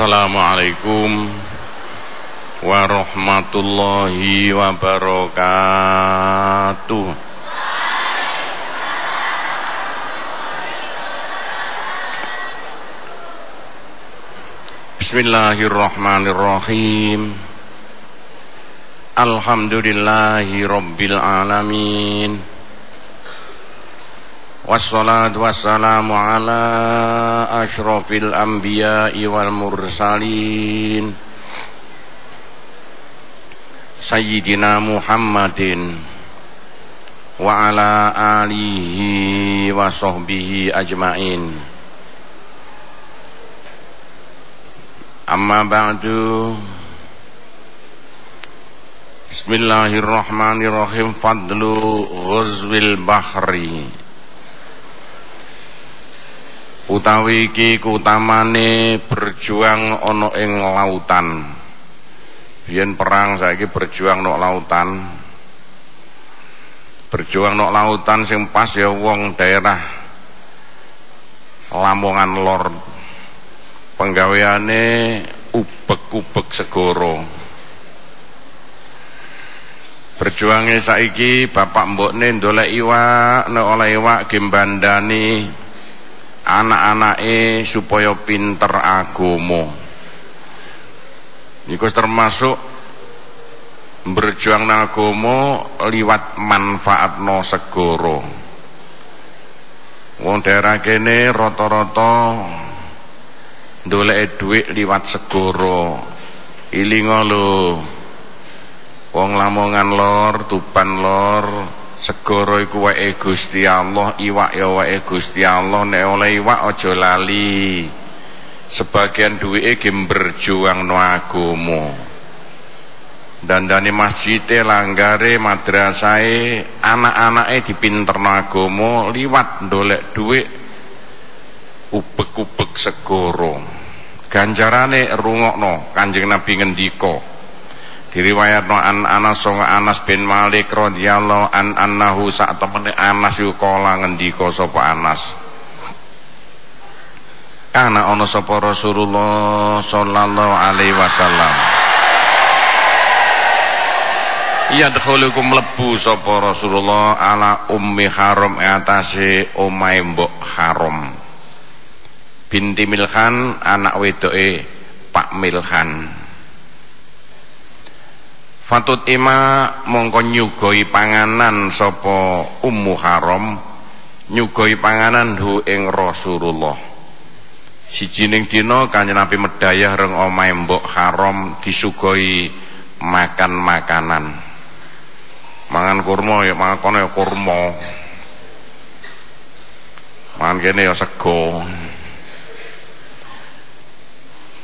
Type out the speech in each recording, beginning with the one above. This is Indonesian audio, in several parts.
Assalamualaikum warahmatullahi wabarakatuh. Bismillahirrahmanirrahim. Alhamdulillahi rabbil alamin Wassalatu wassalamu ala ashrafil anbiya'i wal mursalin. Sayyidina Muhammadin Wa ala alihi wa sahbihi ajmain. Amma ba'du. Bismillahirrahmanirrahim. Fadlu ghuzwil bahri utawi iki kutamane berjuang ana ing lautan. Biyen perang saiki berjuang nok lautan. Berjuang nok lautan sing pas ya wong daerah Lamongan Lor. Penggaweane ubek-ubek segoro berjuangnya saiki bapak mbokne ndolek iwak nek oleh iwak gembandani anak-anake supaya pinter agama. Iku termasuk berjuang agama liwat manfaatno segoro. Wong daerah kene rata-rata ndoleke dhuwit liwat segoro. Ilinga lho. Wong Lamongan Lor, Tuban Lor, segoro iku wae Gusti Allah iwak ya wae Gusti Allah nek oleh iwak aja lali. Sebagian duwike ge berjuang no agama dandane masjide langgare madrasahe anak-anake dipinterno agama liwat ndolek dhuwit ubek-ubek segoro ganjarane rungokno Kanjeng Nabi ngendika diriwayatno an Anas songa Anas bin Malik radhiyallahu an annahu sak temene Anas iku kala ngendika sapa Anas. Ana ana sapa Rasulullah sallallahu alaihi wasallam. Yadkhulukum mlebu sapa Rasulullah ala ummi haram atase omahe mbok haram. Binti Milhan anak wedoke Pak Milhan Fatut ima mongko nyugoi panganan sopo ummu haram. Nyugoi panganan hu ing Rasulullah. Sijining dina Kanjeng Nabi medayah reng omahe mbok haram disugoi makan makanan mangan kurma ya mangan kono ya kurma. Mangan kene ya sego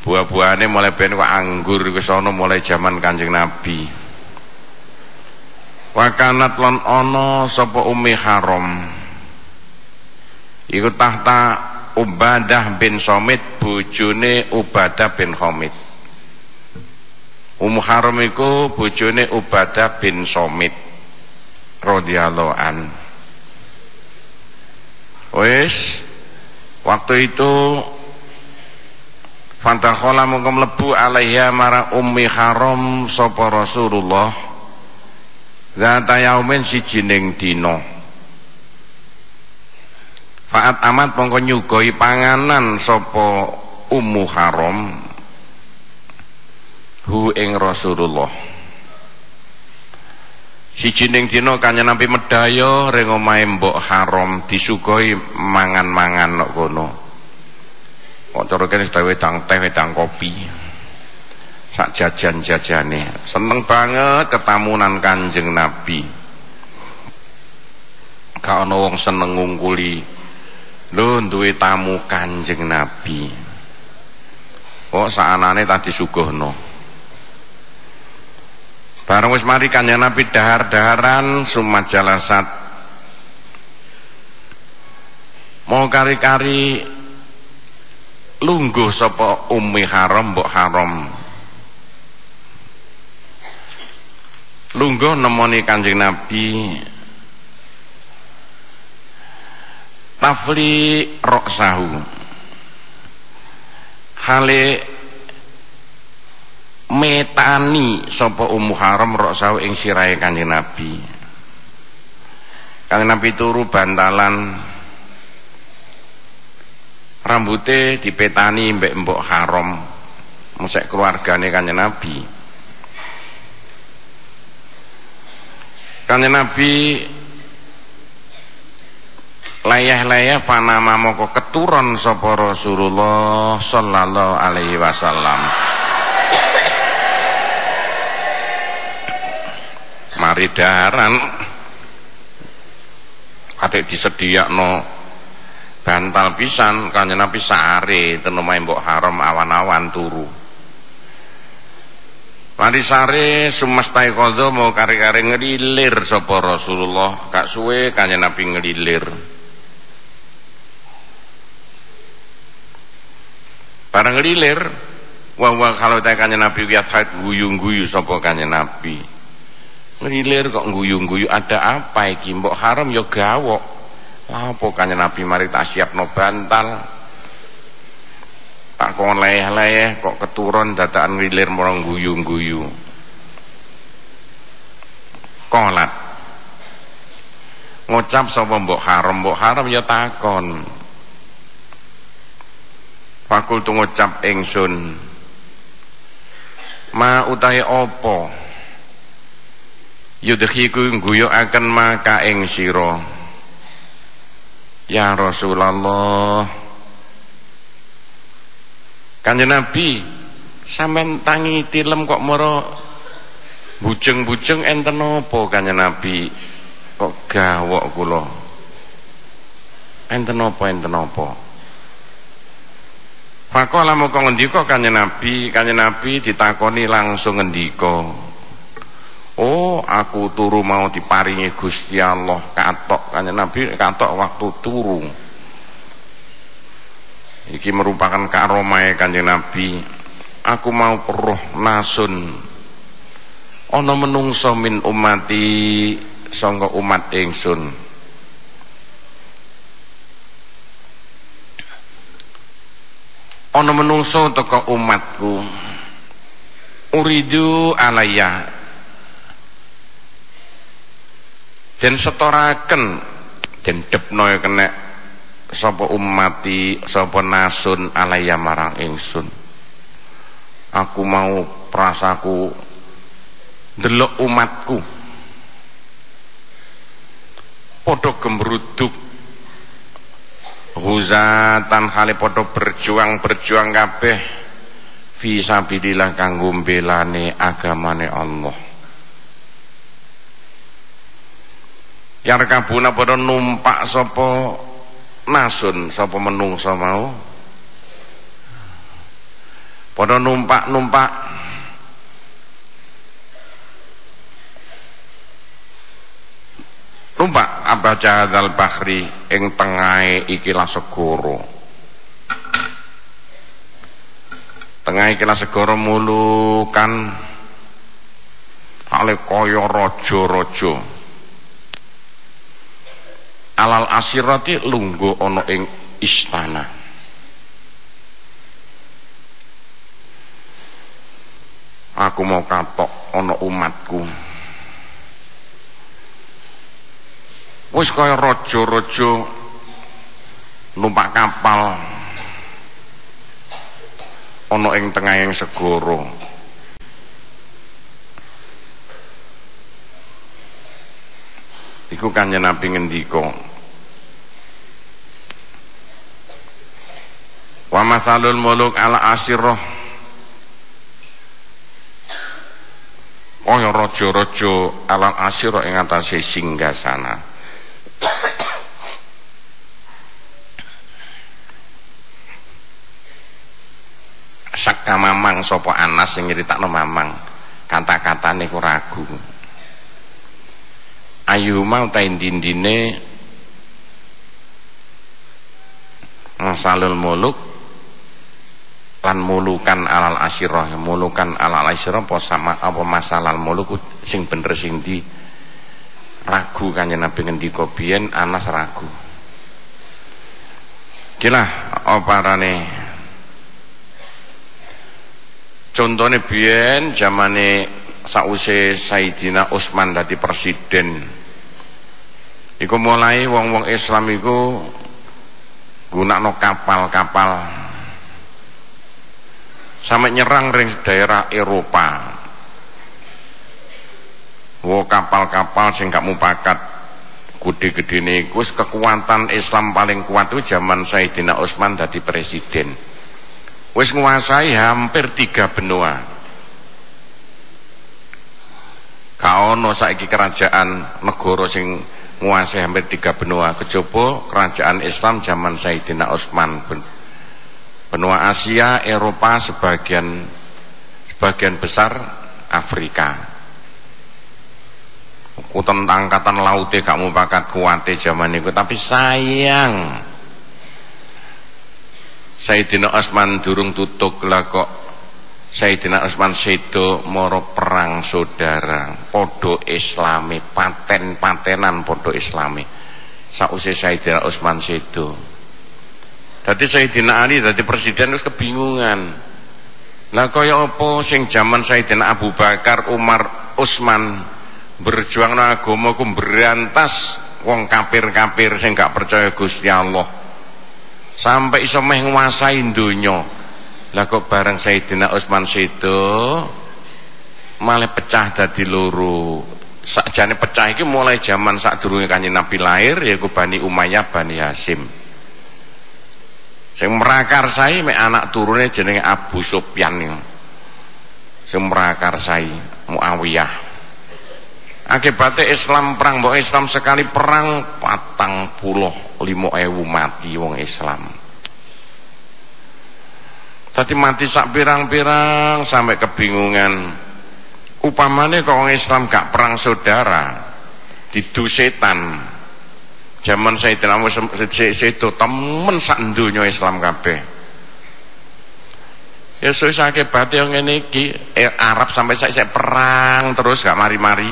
buah-buahane mulai ben kok anggur ke sono mulai zaman Kanjeng Nabi. Wakanat lan ana sapa Ummi Haram. Iku tahta Ubadah bin Somit bojone Ubadah bin Homid. Ummu Haram iku bojone Ubadah bin Somit radhiyallahu an. Wes waktu itu Fantakhola mongko mlebu alaiha mara ummi haram sapa Rasulullah. Zata yaumin sijining dina. Faat amat mongko nyugoi panganan sapa ummu haram hu ing Rasulullah. Sijining dina kanjeng Nabi medaya ring omahe mbok haram disugoi mangan-mangan nok kono cara kene wedang teh wedang kopi. Sak jajan-jajane. Seneng banget ketamunan Kanjeng Nabi. Gak ana wong seneng ngungkuli lho duwe tamu Kanjeng Nabi. Kok saanane tadi suguhno bareng wis mari Kanjeng Nabi dahar-daharan sumajalasat mau kari-kari lungguh sapa ummi haram mbok haram? Lungguh nemoni kanjeng nabi tafli roksahu. Hale metani sapa Ummu Haram rok ing sirahe Kanjeng Nabi. Kanjeng Nabi turu bantalan rambutnya dipetani mbek mbok Haram. Musik keluargane Kanjeng Nabi. Kanjeng Nabi layah-layah fanama moko keturun sapa Rasulullah sallallahu alaihi wasallam. mari daran atik disediakno bantal pisan kanjeng Nabi sare ten omahe mbok haram awan-awan turu. Mari sare sumastai kodo mau kari-kari ngelilir sapa Rasulullah. Kak suwe kanjeng Nabi ngelilir. Barang ngelilir wah wah kalau tak kanjeng Nabi lihat guyu-guyu sapa kanjeng Nabi. Ngelilir kok guyu-guyu ada apa iki? Mbok haram ya gawok. Lah kanjeng Nabi mari tak siapno bantal. Tak kon leyeh-leyeh kok keturun dadakan ngelilir morong guyu-guyu. Kolat. Ngucap sapa mbok haram, mbok haram ya takon. Fakul tu ngucap ingsun. Ma utahe apa? yudhiku guyu akan maka ing sira ya Rasulullah. Kanjeng Nabi sampean tangi tilem kok mara bujeng-bujeng enten apa Kanjeng Nabi? Kok gawok kula? Enten apa enten apa? Pakola moko ngendika Kanjeng Nabi Kanjeng Nabi ditakoni langsung ngendika Oh, aku turu mau diparingi Gusti Allah katok kanjeng Nabi katok waktu turu. Iki merupakan karomai kanjeng Nabi. Aku mau roh nasun. Ono menungso min umati sangka umat ingsun. Ono menungso teko umatku. Uridu alayya dan setoraken dan depno kena sapa umati sapa nasun alaya marang ingsun. Aku mau prasaku delok umatku. Padha gemruduk huzatan hale padha berjuang-berjuang kabeh. Fi sabilillah kanggo agamane Allah yang kabuna pada numpak sopo nasun sopo menungso mau. Pada numpak-numpak. Numpak apa jadal bahri ing tengahe ikilah segoro tengah ikilah segoro mulukan. Ale kaya raja-raja alal asirati lungguh ono ing istana. Aku mau katok ono umatku. Wis kaya raja-raja numpak kapal. Ono ing tengah yang segoro. Iku kanjeng Nabi ngendika wa masalul muluk ala asirah. Kaya raja-raja ala asirah ing atase singgasana. Sakka mamang sapa Anas sing nyeritakno mamang. Kata-katane ku ragu. Ayuma utai dindine masalul muluk lan mulukan alal asyirah. Mulukan alal asyirah apa sama apa masalal muluk sing bener sing di ragu kanjeng Nabi ngendika biyen Anas ragu. Gila oparane. Contohnya biyen zamane sause Sayyidina Utsman dadi presiden. Iku mulai wong-wong Islam iku gunakno kapal-kapal sampai nyerang ring daerah Eropa. Wo kapal-kapal sing gak mupakat. Gede-gede niku kekuatan Islam paling kuat itu zaman Sayyidina Utsman dadi presiden. Wis nguasai hampir tiga benua. Kaono saiki kerajaan negara sing nguasai hampir tiga benua. Kejaba kerajaan Islam zaman Sayyidina Utsman benua Asia Eropa sebagian sebagian besar Afrika. Tentang angkatan lautnya gak mau pakat kuatnya zaman itu tapi sayang. Sayyidina Osman durung tutuk lah kok. Sayyidina Osman sedo moro perang saudara. Podo islami paten-patenan podo islami. Sause Sayyidina Osman sedo Dadi Sayyidina Ali dadi presiden terus kebingungan. Lah kaya apa sing zaman Sayyidina Abu Bakar Umar Utsman berjuang nang agama ku berantas wong kafir-kafir sing gak percaya Gusti Allah. Sampai iso meh nguasai donya. Lah kok bareng Sayyidina Utsman Sedo malah pecah dadi loro. Sakjane pecah iki mulai zaman sadurunge Kanjeng Nabi lahir yaiku Bani Umayyah Bani Hasim sing mrakarsai mek anak turune jenenge Abu Sufyan sing mrakarsai Muawiyah Akibatnya Islam perang mbok Islam sekali perang patang puluh lima ewu mati wong Islam. Tadi mati sak pirang-pirang sampai kebingungan. Upamane kok wong Islam gak perang saudara, didu setan. Zaman Sayyidina Muhammad sedo temen sak donya Islam kabeh. Ya suwe sakibate ngene iki eh, Arab sampai saya perang terus gak mari-mari.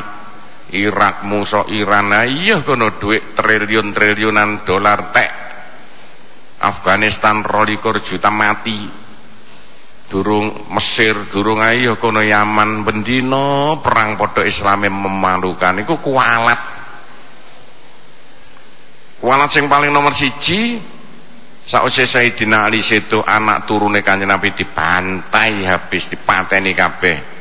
Irak musuh Iran nah iya kono duit triliun-triliunan dolar tek. Afghanistan rolikur juta mati. Durung Mesir durung ayo kono Yaman. Bendino perang podo Islam memalukan. Iku kualat kualat sing paling nomor siji sausé Sayyidina Ali sedo anak turune kanjeng Nabi dibantai habis dipateni kabeh.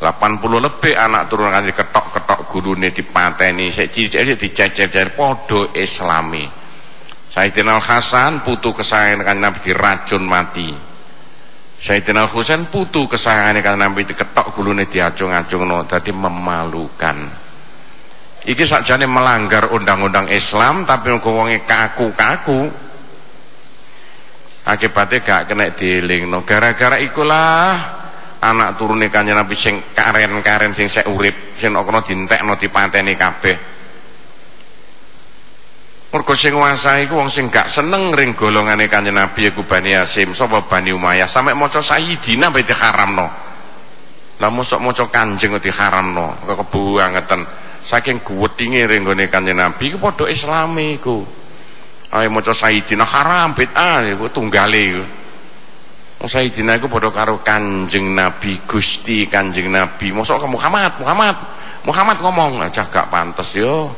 80 lebih anak turun kan ketok-ketok gurune dipateni. Sik cilik dicecer-cecer padha islami. Sayyidina Al Hasan putu kesayangan kan Nabi diracun mati. Sayyidina Al Husain putu kesayangan kan Nabi diketok gulune diacung-acungno dadi memalukan iki sakjane melanggar undang-undang Islam tapi wonge kaku-kaku. Akibatnya gak kena dielingno gara-gara ikulah anak turune kanjeng Nabi sing karen-karen sing sek urip sing ana dintekno dipateni kabeh. Mergo sing nguasai iku wong sing gak seneng ring golongane kanjeng Nabi iku Bani Hasim sapa Bani Umayyah? Sampe maca Sayyidina bae diharamno lah mosok maca Kanjeng diharamno. Kok kebuangeten saking guwetinge ring gone kanjeng Nabi iku padha islami iku ayo maca Sayyidina haram bid'ah iku tunggale iku Sayyidina iku padha karo Kanjeng Nabi Gusti Kanjeng Nabi. Mosok ke Muhammad, Muhammad. Muhammad ngomong aja gak pantes yo.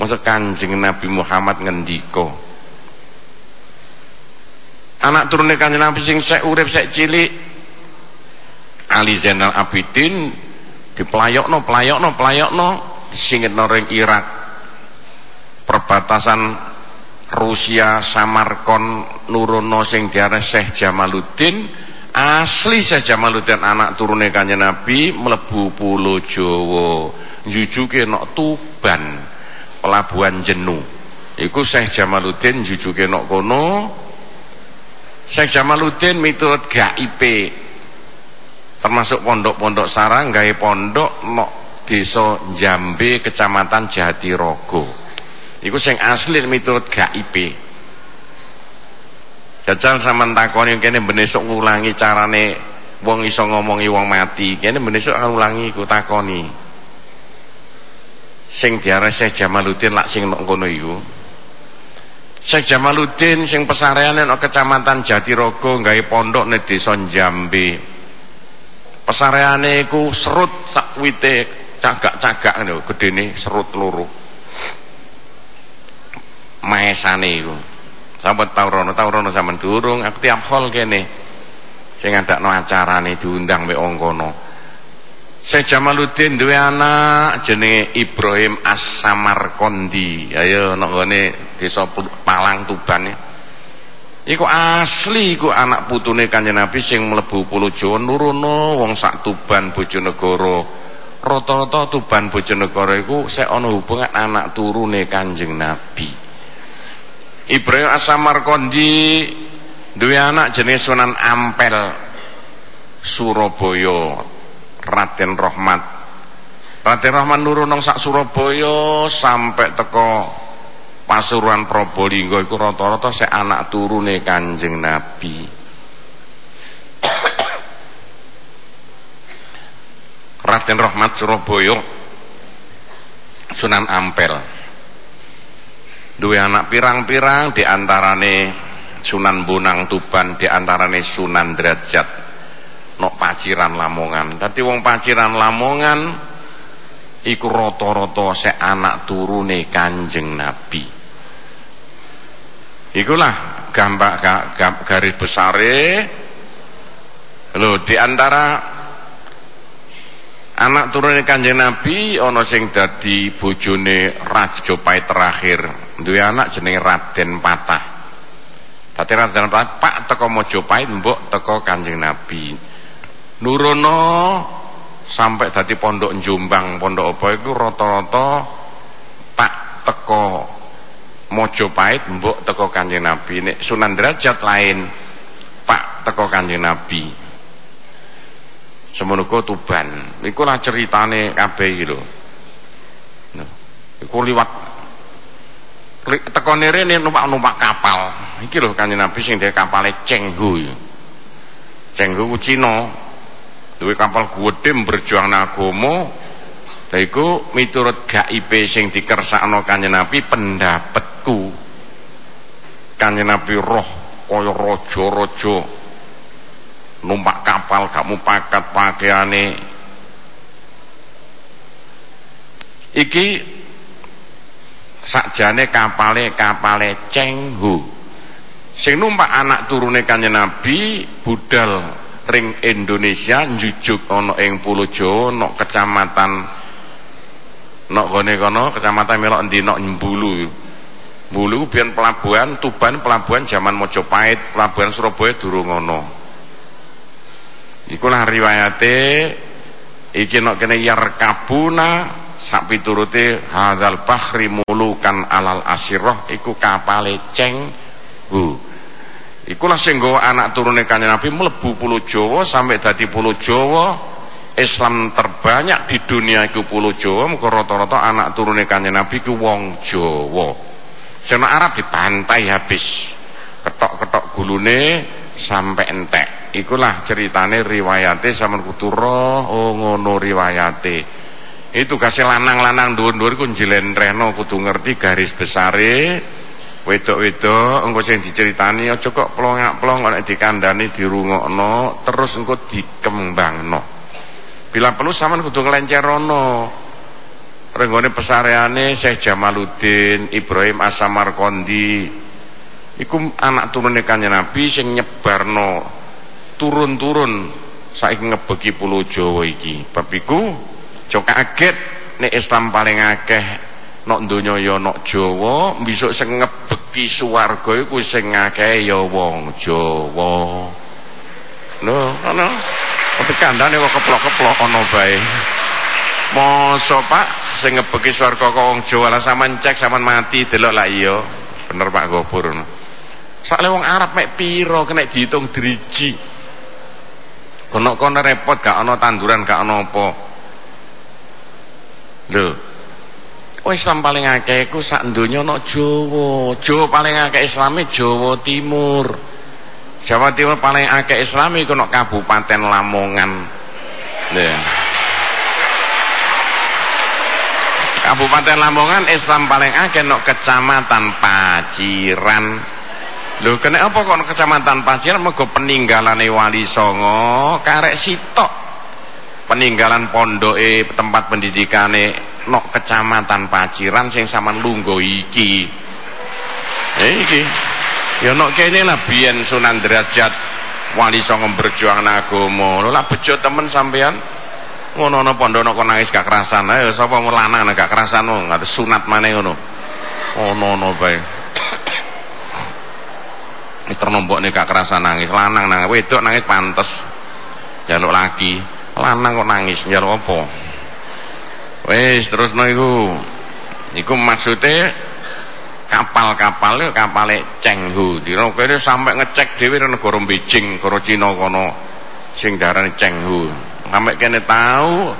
Mosok Kanjeng Nabi Muhammad ngendika. Anak turune Kanjeng Nabi sing sek urip sek cilik Ali Zainal Abidin dipelayokno, pelayokno, pelayokno singitno ring Irak. Perbatasan Rusia Samarkon nurono sing diarani Syekh Jamaluddin. Asli Syekh Jamaluddin anak turune Kanjeng Nabi mlebu pulau Jawa. Njujuke nok Tuban pelabuhan Jenu. Iku Syekh Jamaluddin njujuke nok kono. Syekh Jamaluddin miturut GIP termasuk pondok-pondok sarang gawe pondok nok desa Jambe kecamatan Jatirogo Iku sing asli miturut GIP. Jajal sampean takoni kene benesuk ngulangi carane wong iso ngomongi wong mati. Kene benesuk akan ulangi iku takoni. Sing diarani Syekh Jamaluddin lak sing nok kono iku. Syekh Jamaluddin sing pesareane nang Kecamatan Jatirogo gawe pondok ning Desa Jambe. Pesareane iku serut sak wite cagak-cagak lho, gedene serut loro. Maesane iku. Sahabat Taurono, Taurono zaman durung, aku tiap hol kene. Sing ngadakno acarane diundang mek wong kono. Syekh Jamaluddin duwe anak jenenge Ibrahim As-Samarkondi. Ayo nek ngene desa Palang Tuban ya. Iku asli iku anak putune Kanjeng Nabi sing mlebu Pulau Jawa nurono wong sak Tuban Bojonegoro. Rata-rata Tuban Bojonegoro iku sek ana hubungan anak turune Kanjeng Nabi. Ibrahim As-Samarkondi duwe anak jenenge Sunan Ampel Surabaya Raden Rahmat. Raden Rahmat nurun sak Surabaya sampai teko Pasuruan Probolinggo iku rata-rata sik anak turune Kanjeng Nabi. Raden Rahmat Surabaya Sunan Ampel. Duwe anak pirang-pirang di antarane Sunan Bonang Tuban di antarane Sunan Derajat nok Paciran Lamongan. Dadi wong Paciran Lamongan iku rata-rata sik anak turune Kanjeng Nabi. Ikulah gambar garis besare. Lho di antara anak turune Kanjeng Nabi ana sing dadi bojone Raja Pait terakhir. Duwe anak jenenge Raden Patah. Dadi Raden Patah Pak teko Mojopahit mbok teko Kanjeng Nabi. Nurono sampai dadi pondok Jombang, pondok apa iku rata-rata Pak teko Mojopahit mbok teko Kanjeng Nabi nek Sunan Derajat lain Pak teko Kanjeng Nabi semono Tuban. Iku lah ceritane kabeh iki lho. Nah, iku liwat teko rene numpak-numpak kapal. Iki lho Kanjeng Nabi sing dhewe kapale Chenghu Chenghu ku Cina. Duwe kapal gedhe berjuang agama Daiku miturut GIP sing dikersakno Kanjeng Nabi pendapatku Kanjeng Nabi roh kaya raja-raja numpak kapal gak pakat pakaiane iki sakjane kapale kapale Chenghu sing numpak anak turune Kanjeng Nabi budal ring Indonesia njujuk ana ing Pulau Jawa ana kecamatan nok gone kono kecamatan Melok endi nok Mbulu. Mbulu biyen pelabuhan Tuban pelabuhan zaman Mojopahit pelabuhan Surabaya durung ngono ikulah riwayate iki nok kene yarkabuna sak piturute hadzal bahri mulukan alal asirah iku kapale ceng hu ikulah sing anak turune kanjeng Nabi mlebu pulau Jawa sampai dadi pulau Jawa Islam terbanyak di dunia itu pulau Jawa muka rata-rata anak turunnya kanjeng Nabi ku wong Jawa. Sena Arab dipantai habis ketok-ketok gulune sampai entek ikulah ceritane riwayate sama kuturo oh ngono riwayate itu kasih lanang-lanang dhuwur-dhuwur ku njlentrehno kudu ngerti garis besare wedok-wedok engko sing diceritani aja kok plongak-plong nek dikandani dirungokno terus engko dikembangno Bila perlu sampean kudu nglencerono. Renggone pesareane Syekh Jamaluddin, Ibrahim Asamarkondi. Iku anak turune Kanjeng Nabi sing nyebarno turun-turun saiki ngebeki pulau Jawa iki. Bab iku aja kaget nek Islam paling akeh nok donya ya nok Jawa, besok sing ngebeki swarga iku sing akeh ya wong Jawa. Lho, ngono. Tapi kandane kok keplok-keplok ana bae. Mosok Pak sing ngebeki swarga kok wong Jawa lah sampean cek sampean mati delok lah iya. Bener Pak Gopur. Soale wong Arab mek piro kena dihitung driji. Kono-kono repot gak ana tanduran gak ana apa. Lho. Oh Islam paling akeh iku sak ana Jawa. Jawa paling akeh Islame Jawa Timur. Jawa Timur paling akeh Islami iku Kabupaten Lamongan. Lha. Kabupaten Lamongan Islam paling akeh nok Kecamatan Paciran. Lho kena apa kok Kecamatan Paciran mergo peninggalane Wali Songo karek sitok. peninggalan pondoke tempat pendidikane nok kecamatan Paciran sing sampean lungguh iki. Eh iki. Ya nok kene lah biyen Sunan Derajat wali songo berjuang agama. Lho lah bejo temen sampean. Ngono ana pondok kok nangis gak kerasan. Ayo sapa lanang gak kerasan ngono, ada sunat maneh ngono. Ono-ono bae. Ternombok nih gak kerasan nangis, lanang nangis, wedok nangis pantes. Jaluk lagi. Lanang kok nangis njaluk apa? Wis terusno iku. Iku maksude kapal-kapal kapal kapale Chenghu. Dina kene sampai ngecek dhewe negara Beijing negara Cina kono sing darane Chenghu. Sampai kene tahu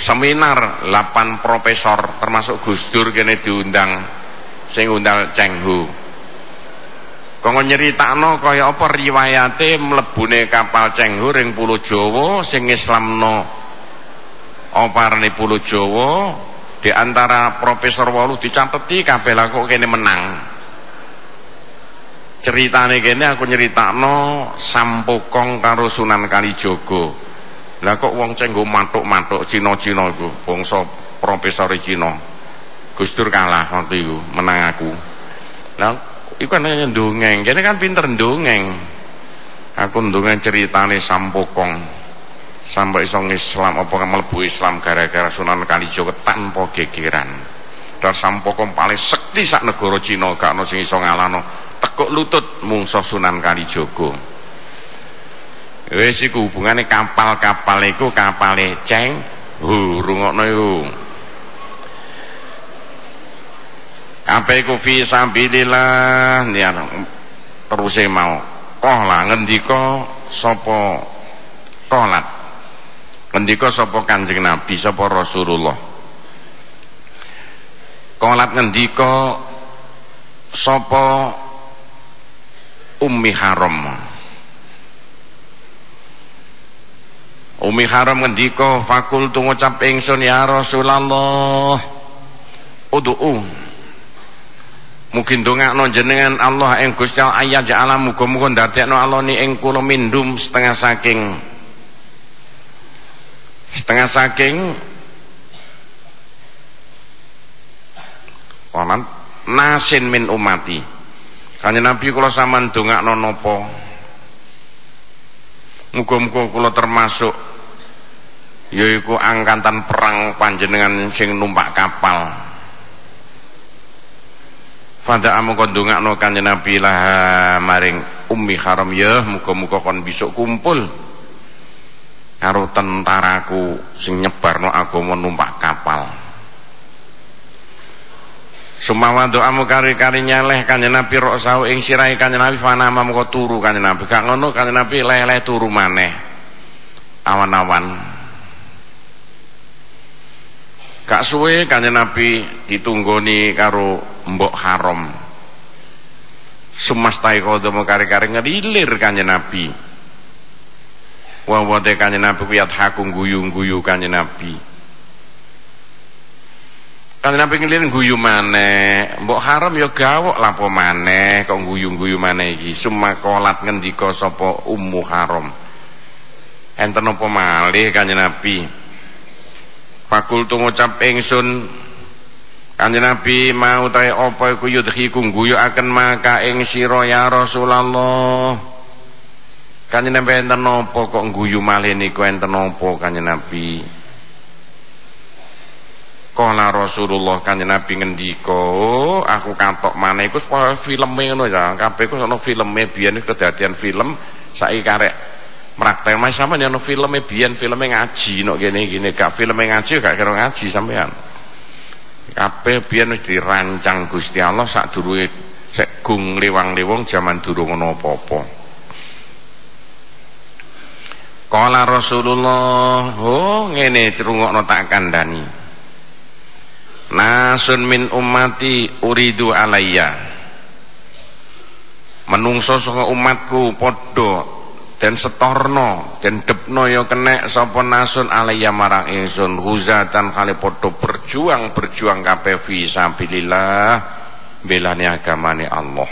seminar 8 profesor termasuk Gus Dur kene diundang sing undang Chenghu Kanggo nyeritakno kaya apa riwayate mlebune kapal Cenghu ring Pulau Jawa sing Islamno oparane Pulau Jawa di antara profesor walu dicateti kabeh lah kok kene menang. Ceritane kene aku nyeritakno Sampokong karo Sunan Kalijaga. Lah kok wong Cenghu matuk-matuk Cina-Cina iku, bangsa profesor Cina. Gus Dur kalah waktu itu, menang aku. Lah Iku kan hanya dongeng, kene kan pinter dongeng. Aku dongeng ceritane Sampokong. Sampai iso Islam apa mlebu Islam gara-gara Sunan Kalijaga tanpa gegeran. Dan Sampokong paling sekti sak negara Cina gak ono sing. Tekuk lutut mungsuh Sunan Kalijaga. Wis iku hubungane kapal-kapal iku kapale Ceng. Hu rungokno iku. Apa iku fi sabilillah? Terus mau. Kohla ngendika sapa kohlat ngendika sapa Kanjeng Nabi sapa Rasulullah? Kohlat ngendika sapa Ummi Haram? Umi Haram ngendika fakultu ngucap ingsun ya Rasulullah Udu'u Mungkin dongakno jenengan Allah ing Gusti Allah ayat ja'ala muga-muga ndadekno Allah ni ing kula mindum setengah saking setengah saking Waman nasin min umati. Kanjeng Nabi kula sampean dongakno napa? Muga-muga kula termasuk yaiku angkatan perang panjenengan sing numpak kapal. Fada kon ndongakno Kanjeng Nabi lah maring Ummi Haram ya muga-muga kon besok kumpul karo tentaraku sing nyebarno agama numpak kapal. Sumawa doamu kari-kari nyeleh Kanjeng Nabi rok sau ing sirahe Kanjeng Nabi fana mengko turu Kanjeng Nabi. Gak ngono Kanjeng Nabi leleh turu maneh. Awan-awan. Gak suwe Kanjeng Nabi ditunggoni karo mbok haram sumastai kodomo kari-kari ngerilir kanjeng Nabi. Wawate kanjeng Nabi kuyat hakung guyu-guyu kanjeng Nabi. Kanjeng Nabi ngelilir guyu maneh. Mbok haram ya gawok lapo maneh kok guyu-guyu maneh iki. Sumakolat ngendika sapa ummu haram enten apa malih kanjeng Nabi Fakultu ngucap ingsun Kanjeng Nabi mau tae apa iku yudhiku akan maka ing sira ya Rasulullah. Kanjeng Nabi enten napa kok guyu malih niku enten napa Kanjeng Nabi? Kala Rasulullah Kanjeng Nabi ngendika, oh, aku katok maneh iku filme ngono ya. Kabeh ku ono filme biyen kedadian film saiki karek praktek mas sampean ono filme biyen filme ngaji nok kene gini. Gak filme ngaji gak kira ngaji sampean. Kabeh biyen wis dirancang Gusti Allah durunge sek gung liwang-liwung jaman durung ana apa-apa. Kala Rasulullah oh ngene rungokno tak kandhani. Nasun min ummati uridu alayya. Menungso saka umatku padha dan setorno dan depno yo ya kenek sapa nasun alaiya marang ingsun. Huzatan kali padha berjuang berjuang kabeh fi sabilillah belane agamane Allah.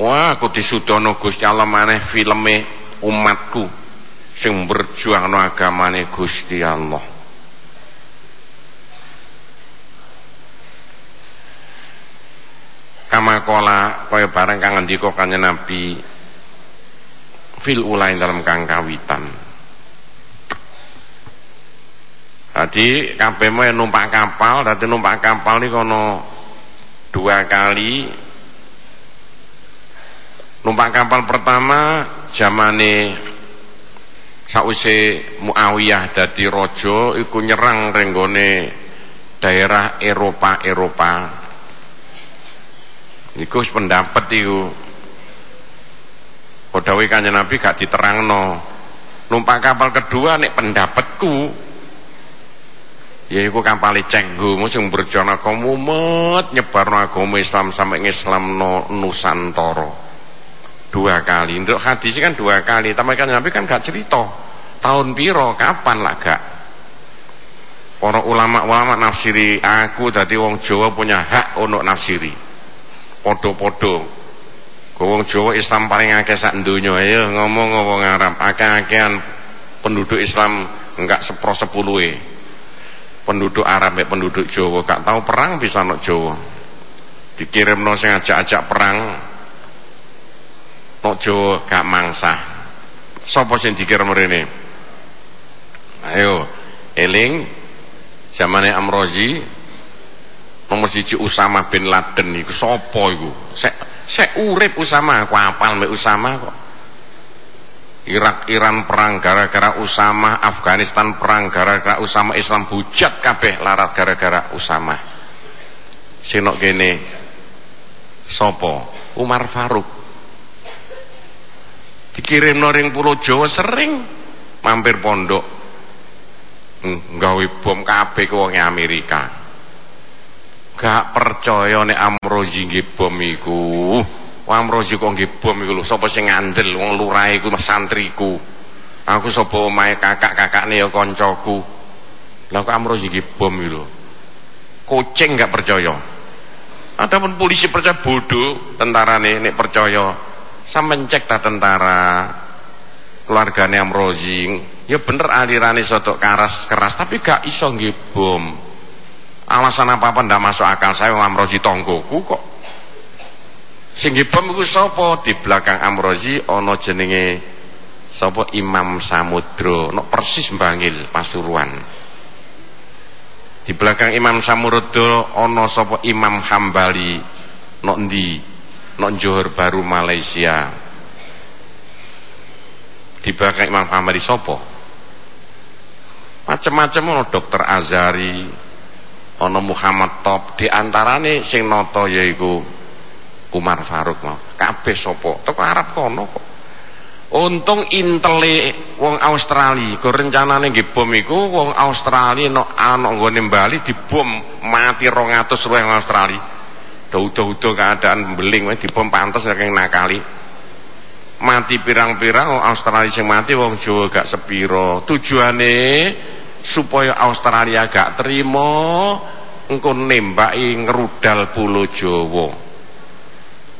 Wah aku disudono Gusti Allah maneh filme umatku sing berjuang no agamane Gusti Allah kola kaya barang kang ngendika kanjeng Nabi fil ulain dalam kang kawitan Jadi kabeh mau numpak kapal, dadi numpak kapal ini kono dua kali. Numpak kapal pertama zamane sause Muawiyah dadi raja iku nyerang renggone daerah Eropa-Eropa. Iku pendapat iku. Kodawe kanjeng Nabi gak diterangno. Numpak kapal kedua nek pendapatku. Ya iku kampale cenggu sing berjana komumet nyebarno agama Islam sampai ngislam no Nusantara. Dua kali. Untuk hadis kan dua kali. Tapi kan Nabi kan gak cerita. Tahun piro kapan lah gak? Para ulama-ulama nafsiri aku dadi wong Jawa punya hak untuk nafsiri podo-podo. Wong Jawa Islam paling akeh sak donya? Ayo ngomong ngomong Arab? Akeh-akehan penduduk Islam enggak sepro sepuluhe penduduk Arab ya penduduk Jawa gak tahu perang bisa nok Jawa. Dikirim no sing ajak-ajak perang nok Jawa gak mangsa sapa sing dikirim rene ayo eling zamane Amrozi nomor siji Usama bin Laden iku sapa iku sek sek urip Usama aku apal mek Usama kok Irak Iran perang gara-gara Usama, Afghanistan perang gara-gara Usama, Islam hujat kabeh larat gara-gara Usama. Sinok gene sopo Umar Faruk. Dikirim noring Pulau Jawa sering mampir pondok. Hmm, gawe bom kabeh ke wong Amerika. Gak percaya nek Amrozi nggih bom iku. Amrozi kok nggih bom iku lho, sapa sing ngandel wong lurahe iku santriku. Aku sapa omahe kakak-kakakne ya kancaku. Lah kok Amrozi nggih bom iku lho. Kucing gak percaya. Adapun polisi percaya bodoh, tentara nih nek percaya. Sampeyan cek ta tentara keluargane Amrozi. Ya bener alirane sotok keras keras tapi gak iso nggih bom. Alasan apa-apa ndak masuk akal saya Amrozi tonggoku kok. Sing bom iku sapa? Di belakang Amrozi ana jenenge sapa? Imam Samudra. No persis Bangil Pasuruan. Di belakang Imam Samudra ana sapa? Imam Hambali. No endi? No Johor Baru Malaysia. Di belakang Imam Hambali sapa? Macam-macam ana dokter Azari ana Muhammad Top. Di antarane sing nata yaiku Umar Faruk mau. Kabeh sapa? Teko Arab kono kok. Untung intele wong Australia. Go rencanane nggih bom iku wong Australia no ana nggone Bali dibom mati 200 wong Australia. Daudo-udo keadaan beling dibom pantes saking nakali. Mati pirang-pirang wong Australia sing mati wong Jawa gak sepiro. Tujuane supaya Australia gak terima engko nembaki ngerudal pulau Jawa.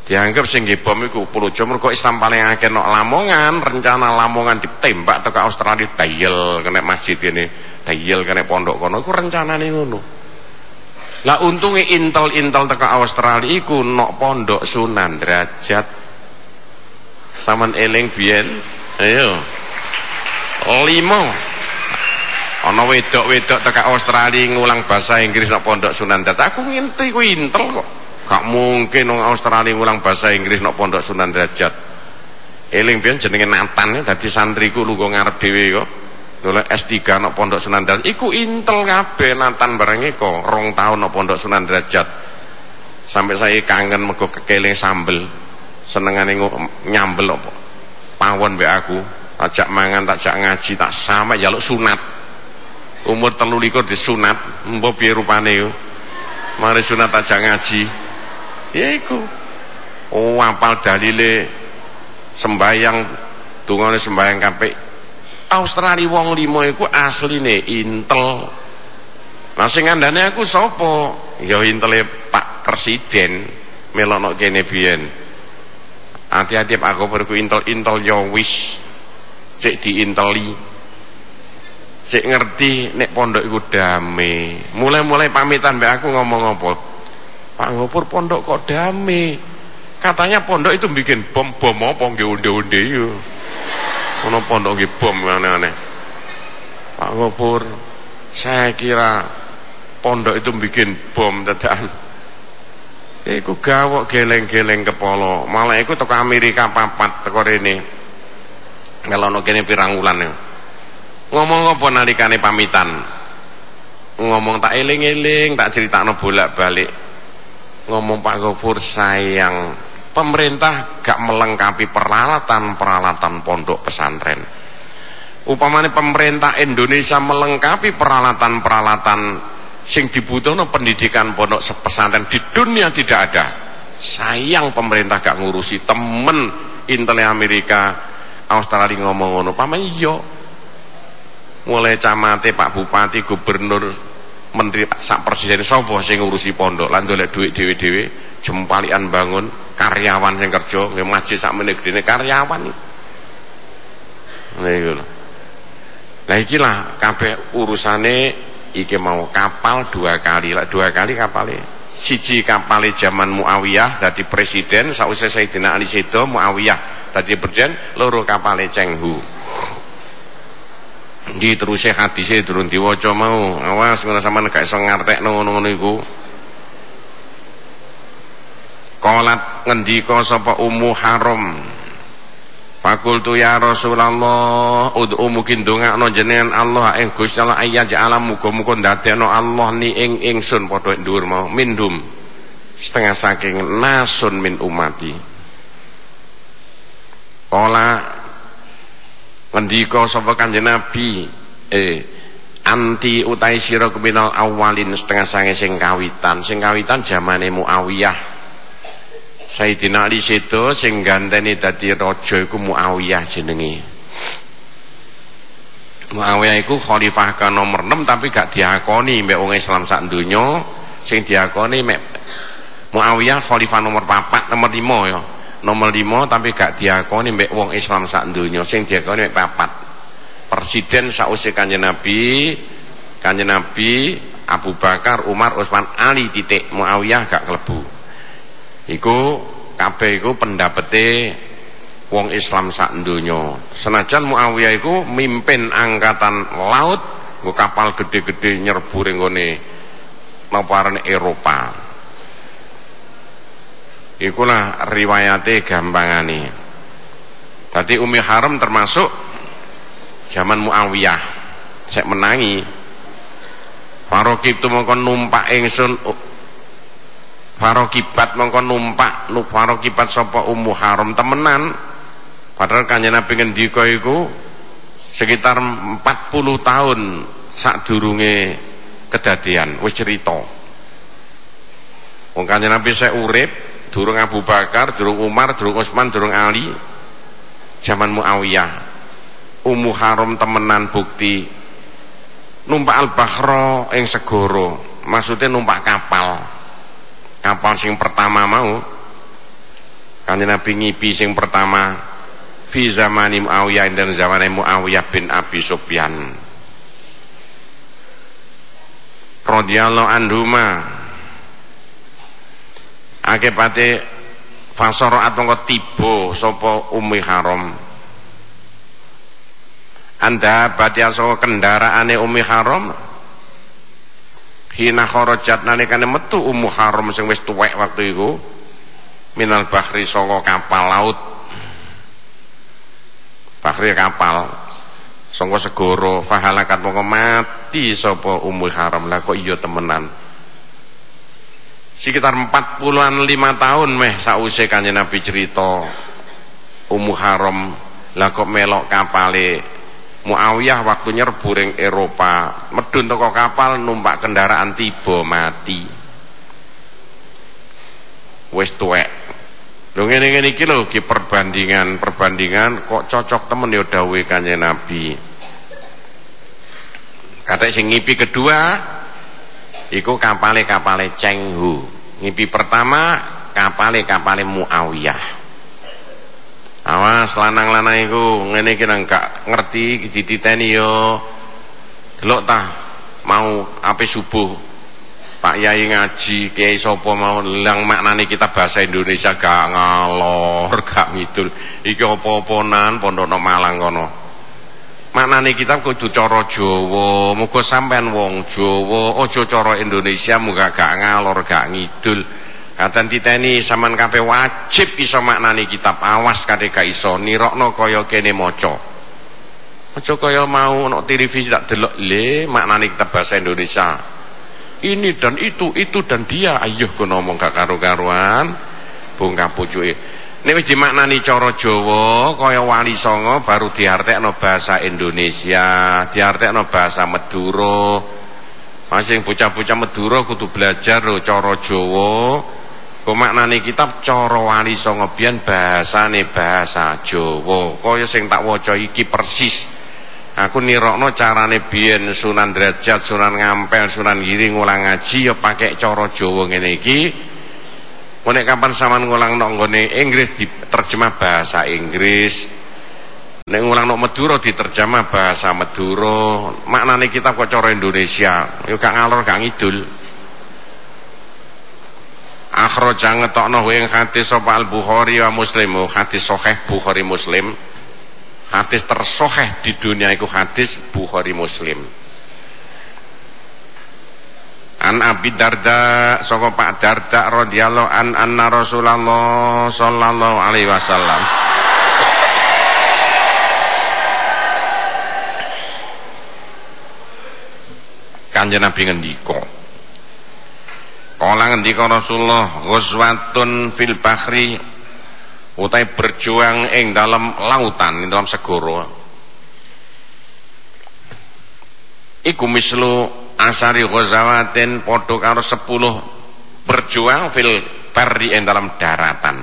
Dianggap sing bom iku pulau Jawa mergo Islam paling akeh nok Lamongan. Rencana Lamongan ditembak ke Australia dayel kena masjid ini dayel kena pondok kono iku rencanane ngono. Lah untungnya intel-intel teko Australia iku nok pondok Sunan Derajat. Saman eling biyen? Ayo. Limo ana wedok-wedok teko Australia ngulang bahasa Inggris nok pondok Sunan Derajat aku nginti ku intel kok. Gak mungkin orang Australia ngulang bahasa Inggris nok pondok Sunan Derajat eling biyen jenenge Nathan dadi santriku lu ngarep dhewe kok. Lha S3 nok pondok Sunan Derajat iku intel kabeh Nathan bareng kok rong tahun nok pondok Sunan Derajat sampai saya kangen mergo kekeling sambel. Senengane nyambel apa. Pawon mbek aku ajak mangan tak jak ngaji tak sama jaluk sunat umur telu likur disunat mbok piye rupane yo? Mari sunat ajak ngaji. Ya iku. Oh apal dalile sembayang dungane sembayang kabeh Australia wong limo iku asline intel. Nah sing aku sapa? Ya intele Pak Presiden melokno kene biyen. Hati-hati Pak Gopur ku intel-intel ya wis. Cek diinteli cek ngerti nek pondok iku dame mulai-mulai pamitan mbak aku ngomong apa? Pak Gopur pondok kok dame katanya pondok itu bikin bom bom apa? Nggih onde-onde yo ono pondok nggih bom aneh-aneh. Pak Gopur saya kira pondok itu bikin bom dadakan Iku gawok geleng-geleng kepala. Malah iku teko Amerika papat teko rene. Ngelono kene pirang wulan Ngomong apa nalikane pamitan? Ngomong tak eling-eling, tak critakno bolak-balik. Ngomong Pak Gofur sayang, pemerintah gak melengkapi peralatan-peralatan pondok pesantren. Upamane pemerintah Indonesia melengkapi peralatan-peralatan sing dibutuhno pendidikan pondok pesantren di dunia tidak ada sayang pemerintah gak ngurusi temen intel Amerika Australia ngomong ngono paman iya mulai camate Pak Bupati Gubernur Menteri sak presiden sapa sing ngurusi pondok? Lan dolek duit dhewe-dhewe jempalian bangun karyawan yang kerja nggih masjid sak menegene karyawan niku lho. Lah iki lah kabeh urusane iki mau kapal dua kali. Lah dua kali kapalnya siji kapalnya zaman Muawiyah jadi presiden sausai Sayyidina Ali Sedo Muawiyah jadi presiden loro kapalnya Cenghu di terusnya hadisnya turun diwaca mau. Awas ngono sama gak iso ngartekno ngono-ngono iku. Kolat ngendika sapa Ummu Haram. Fakultu ya Rasulullah ud'u mungkin dongakno jenengan Allah ing Gusti Allah ayat alam muga-muga Allah ni ing ingsun padha dhuwur mau. Mindum setengah saking nasun min umati. Kala ngendika sapa Kanjeng Nabi eh anti utai sira keminal awalin setengah sange sing kawitan sing kawitan zamane Muawiyah Sayyidina Ali sedo sing ganteni dadi raja iku Muawiyah jenenge. Muawiyah iku khalifah ke nomor 6 tapi gak diakoni mbek wong Islam sak donya, sing diakoni mek Muawiyah khalifah nomor 4, nomor 5 ya. Nomor 5 tapi gak diakoni mbek wong Islam sak donya, sing diakoni mek 4. Presiden sausé Kanjeng Nabi, Kanjeng Nabi Abu Bakar, Umar, Utsman, Ali titik. Muawiyah gak kelebu. Iku kabeh iku pendapete wong Islam sak donya senajan Muawiyah iku mimpin angkatan laut nggo kapal gede-gede nyerbu ring ngene Eropa ikulah riwayate gampangane. Tadi Umi Haram termasuk zaman Muawiyah. Saya menangi Farokib itu mongkon numpak ingsun Farokibat mongko numpak nu farokibat sapa ummu haram? Temenan. Padahal kanjeng Nabi ngendika iku sekitar 40 tahun sadurunge kedadian. Wis cerita. Wong kanjeng Nabi saya urip durung Abu Bakar durung Umar durung Utsman durung Ali. Zaman Muawiyah. Ummu haram temenan bukti. Numpak al-bakhra ing segoro maksudnya numpak kapal. Kapal sing pertama mau. Kanjeng Nabi ngipi sing pertama fi zamani Muawiyah dan zaman Muawiyah bin Abi Sufyan. Radhiyallahu anhuma akibate fasaraat mongko tiba sapa Ummi Haram anda batia saka kendaraane Ummi Haram hina kharajat nalikane metu Ummu Haram sing wis tuwek waktu iku. Minal bahri saka kapal laut. Bahri kapal. Saka segara fahalakat mongko mati sapa Ummu Haram lah kok iya temenan sekitar 40-an 5 tahun meh sause kanjeng Nabi cerita Ummu Haram lah kok melok kapale Muawiyah waktu nyerbu ring Eropa, medun toko kapal numpak kendaraan tiba mati. Wis tuwek. Lho ngene-ngene iki lho ki perbandingan, perbandingan kok cocok temen ya dawuhe Kanjeng Nabi. Kata sing ngipi kedua iku kapale-kapale Chenghu. Ngipi pertama kapale-kapale Muawiyah. awas lanang-lanang iku ngene iki nang gak ngerti dititeni yo delok ta mau ape subuh Pak Yai ngaji, Kiai sapa mau lang maknane kita bahasa Indonesia gak ngalor, gak ngidul. Iki apa-apanan pondokno Malang kono. Maknane kita kudu cara Jawa, muga sampean wong Jawa, aja cara Indonesia muga gak ngalor, gak ngidul. Katen titeni sampean kabeh wajib iso maknani kitab awas kate gak iso nirokno kaya kene maca. Aja kaya mau nek televisi tak delok le maknani kitab bahasa Indonesia ini dan itu, itu dan dia. Ayo ku ngomong gak karu-karuan. Bongkah pucuke. Nek wis dimaknani cara Jawa kaya wali songo baru diartekno bahasa Indonesia, diartekno bahasa Madura. Masing bocah-bocah Madura kudu belajar lho cara Jawa. Kok maknane kitab cara wali songo biyen bahasane bahasa Jawa. Kaya sing tak waca iki persis aku nirokno carane biyen Sunan Derajat, Sunan Ngampel, Sunan Giri ngulang ngaji ya pakai cara Jawa ngene iki. Nek kapan sampean ngulang nok nggone Inggris diterjemah bahasa Inggris. Nek ngulang nok Madura diterjemah bahasa Madura. Maknane kita kok cara Indonesia, yo gak ngalor gak ngidul. Akhraja ngetokno ing hadis sapa Al-Bukhari wa Muslim, oh, hadis sahih Bukhari Muslim hadis tersoheh di dunia itu hadis Bukhari Muslim An Abi Darda saka Pak Darda radhiyallahu an anna Rasulullah sallallahu alaihi wasallam. Kanjeng Nabi ngendika Kala ngendika Rasulullah ghazwatun fil bahri utai berjuang ing dalam lautan ing dalam segoro iku mislu asari ghazawatin padha karo 10 berjuang fil perdi ing dalam daratan.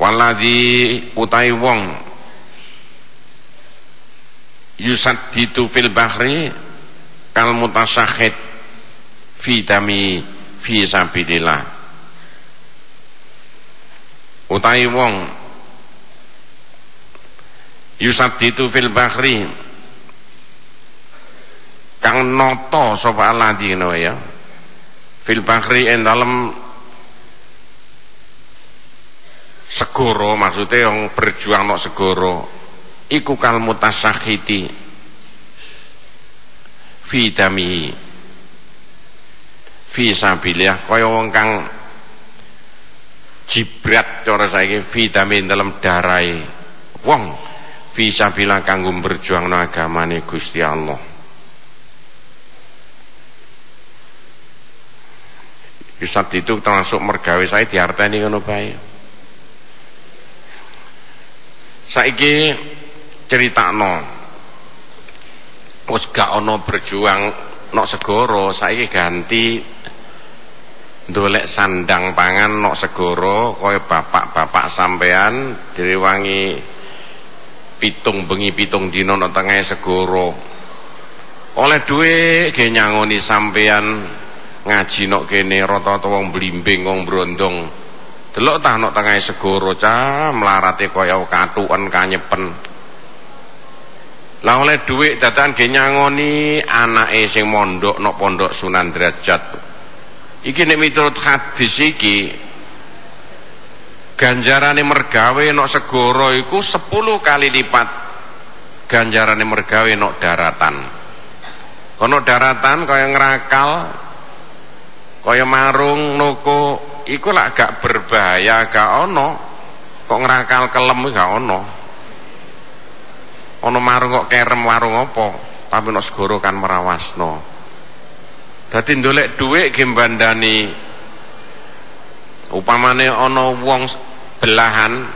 Waladhi utai wong yusaddidu fil bahri kal mutasahid fi dami fi sabilillah. Utai wong yusaditu fil bahri kang noto sapa aladina ya. Fil bahri en dalem segoro maksudnya yang berjuang no segoro iku kal mutasakhiti. Fi damihi. Fi sabilillah kaya wong kang jibrat cara saiki vitamin dalam darai. Wong fisabila kanggo berjuang no agamane Gusti Allah Isat itu termasuk mergawe saya diarteni ngono bae saiki critakno wis gak ana berjuang nok segoro saiki ganti ndolek sandang pangan nok segoro kaya bapak-bapak sampean direwangi pitung bengi pitung dina nok tengah segoro. Oleh duwe ge nyangoni sampean ngaji nok kene rata-rata wong blimbing wong brondong. Delok tah nok tengah segoro cah melarate kaya katuken kanyepen. Lah oleh duit dadakan ge nyangoni anake sing mondok nok pondok Sunan Derajat iki nek miturut hadis iki ganjarane mergawe nok segoro iku 10 kali lipat. Ganjarane mergawe nok daratan. Kono daratan kaya ngerakal kaya marung noko iku lak gak berbahaya gak ono. Kok ngerakal kelem gak ono. Ono marung kok kerem warung apa? Tapi nok segoro kan merawasno. Dadi ndolek dhuwit ge bandani upamane ana wong belahan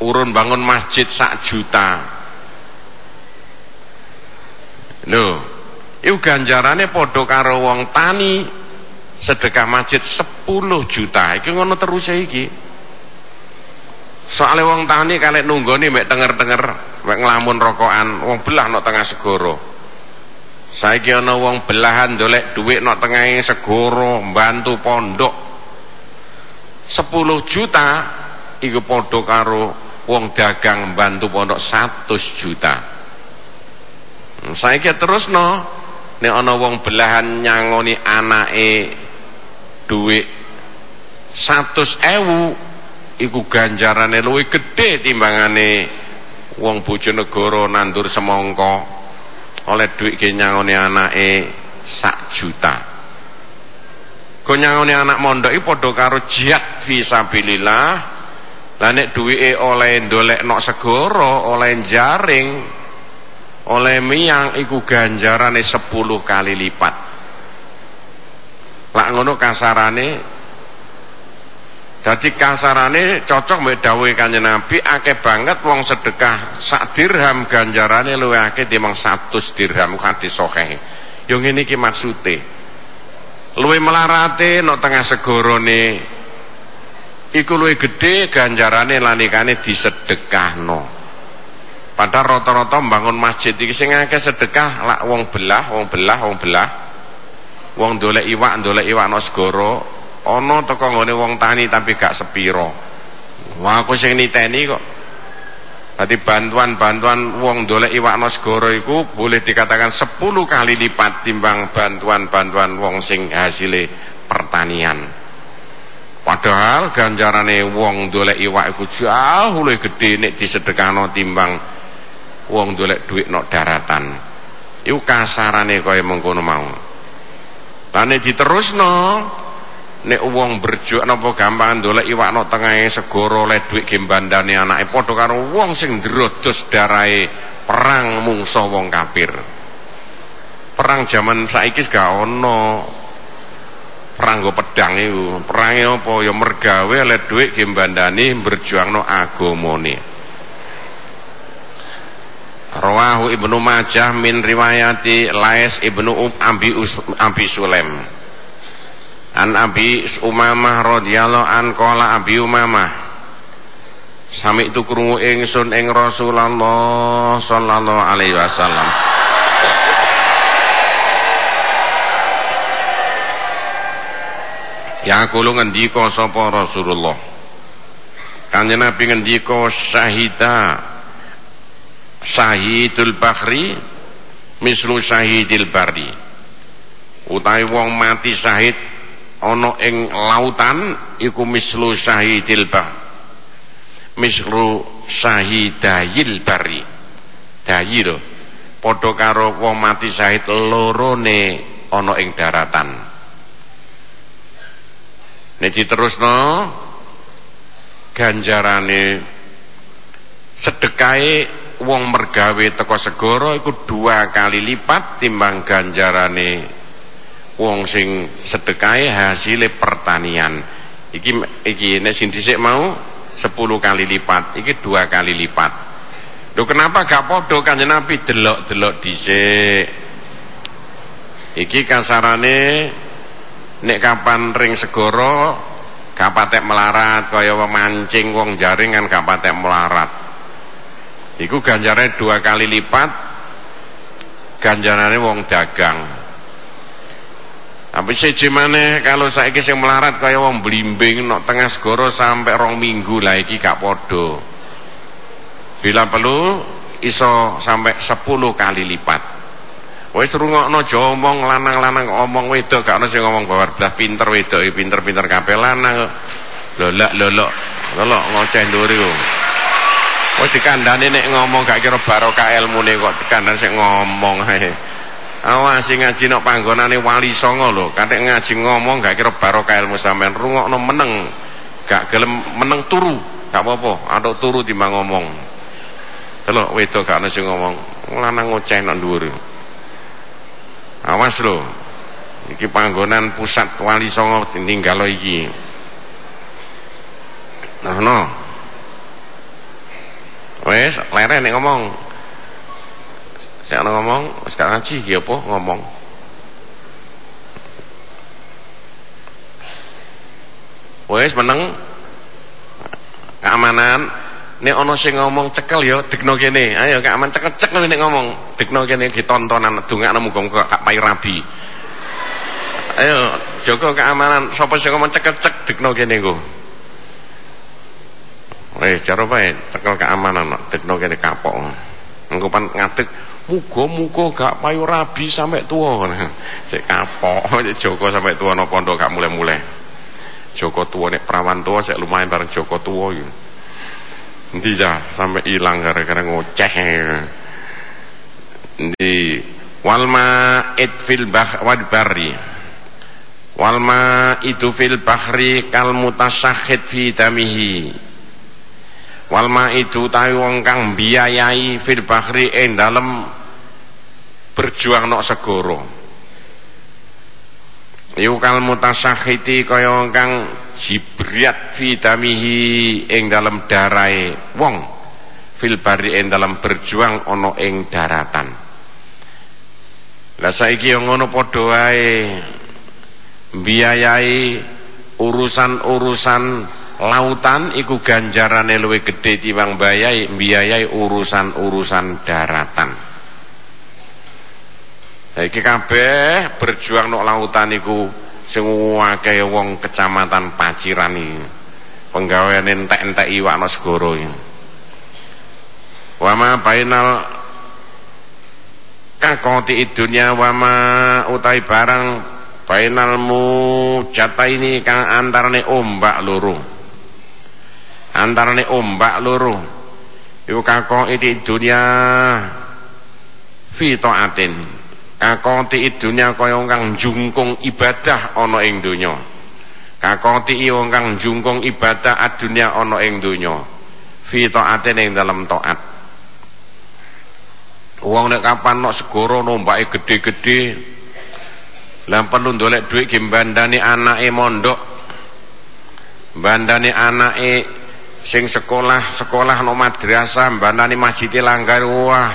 urun bangun masjid sak juta. Lho, iku ganjarane padha karo wong tani sedekah masjid 10 juta. Iki ngono terus iki. Soale wong tani kalek nunggoni mek tenger-tenger mek nglamun rokokan wong belah no tengah segoro saiki ana wong belahan dolek dhuwit nok tengahe segoro mbantu pondok 10 juta iku padha karo wong dagang bantu pondok 100 juta hmm, saiki terusno nek ana wong belahan nyangoni anake dhuwit 100.000 iku ganjarane luwih gedhe timbangane wong bojonegoro nandur semangka oleh dhuwit ge nyangoni anake sak juta Gonyangone anak mondok iki padha karo jihad fi sabilillah. Lah nek duwike oleh ndolekno segara, oleh jaring, oleh miang iku ganjarane 10 kali lipat. Lak ngono kasarane Dadi kasarane cocok mbek dawuhe Kanjeng Nabi akeh banget wong sedekah. Sak dirham ganjarane luwih akeh timbang 100 dirham hadis sahih. Yo ngene iki maksude. Luwe melarate no tengah segorone. Iku luwe gede ganjarane lanikane disedekahno. Padahal rata-rata membangun masjid iki sing akeh sedekah lak wong belah wong belah wong belah wong dolek iwak dolek iwak no segoro ana teko nggone wong tani tapi gak sepiro wah aku sing niteni kok Jadi bantuan-bantuan wong dolek iwak segara iku boleh dikatakan 10 kali lipat timbang bantuan-bantuan wong sing hasilnya pertanian. Padahal ganjarane wong dolek iwak iku jauh luwih gedhe nek disedekahno timbang wong dolek duit nok daratan. Iku kasarane kaya mengkono mau. Lah nek diterusno nek wong berjuang napa gampang ndolek iwakno tengahe segara oleh dhuwit ge bandane anake padha karo wong sing ndrodos darahe perang mungsa wong kafir. Perang zaman saiki gak ono perang go pedang iku. Perange apa ya mergawe oleh dhuwit ge bandane berjuangno agamane. Rawahu Ibnu Majah min riwayati Lais Ibnu Abi Abi Sulaim. An Abi Umamah radhiyallahu an qala Abi Umamah Sami itu krungu ingsun ing Rasulullah sallallahu alaihi wasallam. Ya kulo ngendika sapa Rasulullah? Kanjeng Nabi ngendika syahida Syahidul Bakhri mislu syahidil bari utawi wong mati syahid ana ing lautan iku mislu syahidil bah mislu syahidayil bari dayi lho padha karo wong mati syahid lorone ana ing daratan. Nek diterusno ganjarane sedekahe wong mergawe teko segara iku dua kali lipat timbang ganjarane wong sing sedekahe hasil pertanian. Iki iki nek sing dhisik mau 10 kali lipat iki dua kali lipat. Lho kenapa gak padha kanjeng Nabi? Delok-delok dhisik. Iki kasarane nek kapan ring segara gak patek melarat kaya mancing wong jaring kan gak patek melarat iku ganjarane dua kali lipat ganjarane wong dagang tapi siji maneh kalau saiki sing melarat kaya wong blimbing nok tengah segara sampai rong minggu lah iki gak padha. Bila perlu iso sampai 10 kali lipat. Wis rungokno aja omong lanang-lanang omong wedok gak ono sing ngomong babar belah pinter wedok pinter-pinter kabeh lanang lolak lolok lolok ngoceh nduri kok. Wis dikandani nek ngomong gak kira barokah ilmune kok dikandani sing ngomong ae. Awas sing ngaji nok panggonane wali songo lho, katik ngaji ngomong gak kira barokah ilmu sampean rungokno meneng. Gak gelem meneng turu, gak apa-apa, aduk turu timbang ngomong. Delok wedok gak sing ngomong, lanang ngoceh nang dhuwur. Awas lho. Iki panggonan pusat wali songo tinggal iki. Nah, no. Wes, leren nek ngomong. Saya ngomong, sekarang ngaji ya apa ngomong. Wes meneng keamanan nek ana sing ngomong cekel ya dikno kene. Ayo keaman cekel cekel nek ngomong dikno kene ditontonan dongakno muga-muga gak pai rabi. Ayo jaga keamanan sapa sing ngomong cekel cek dikno kene. Eh, cara bae tekel keamanan tekno kene kapok. Engko pan ngadeg muga-muga gak payu rabi sampai tua. Cek kapok, cek Joko sampai tua no pondok gak mulai-mulai. Joko tua nek perawan tua sik lumayan bareng Joko tua yo. Nanti ya sampai hilang gara-gara ngoceh. Di walma it fil bah wad bari. Walma itu fil bahri kal mutasyahid fi damihi Walma itu tahu wong kang biayai fil bahri ing dalem berjuang nok segoro. Yukal mutasakhiti kaya wong kang jibriat fi damihi ing dalem darai wong fil bahri ing dalem berjuang ana ing daratan. Lah saiki yang ngono padha wae biayai urusan-urusan lautan iku ganjarane luwih gedhe timbang bayai biayai urusan-urusan daratan. Iki kabeh berjuang nok lautan iku sing akeh wong kecamatan Paciran iki. Penggaweane entek-entek iwak no segoro iki. Wa ma bainal kakoti dunya wa ma utai barang bainal mujata ini kang antarane ombak loro antarane ombak loro. Iku kakon iki dunya fi taatin kakoti dunya kaya kang jungkung ibadah ana ing donya. Kakoti wong kang jungkung ibadah adunya ana ing donya. Fi taatin ing dalam taat wong nek kapan nok segoro nombake gede-gede lah perlu ndolek dhuwit ge bandane anake mondok. Bandane anake sing sekolah sekolah no madrasah mbanani masjid langgar wah.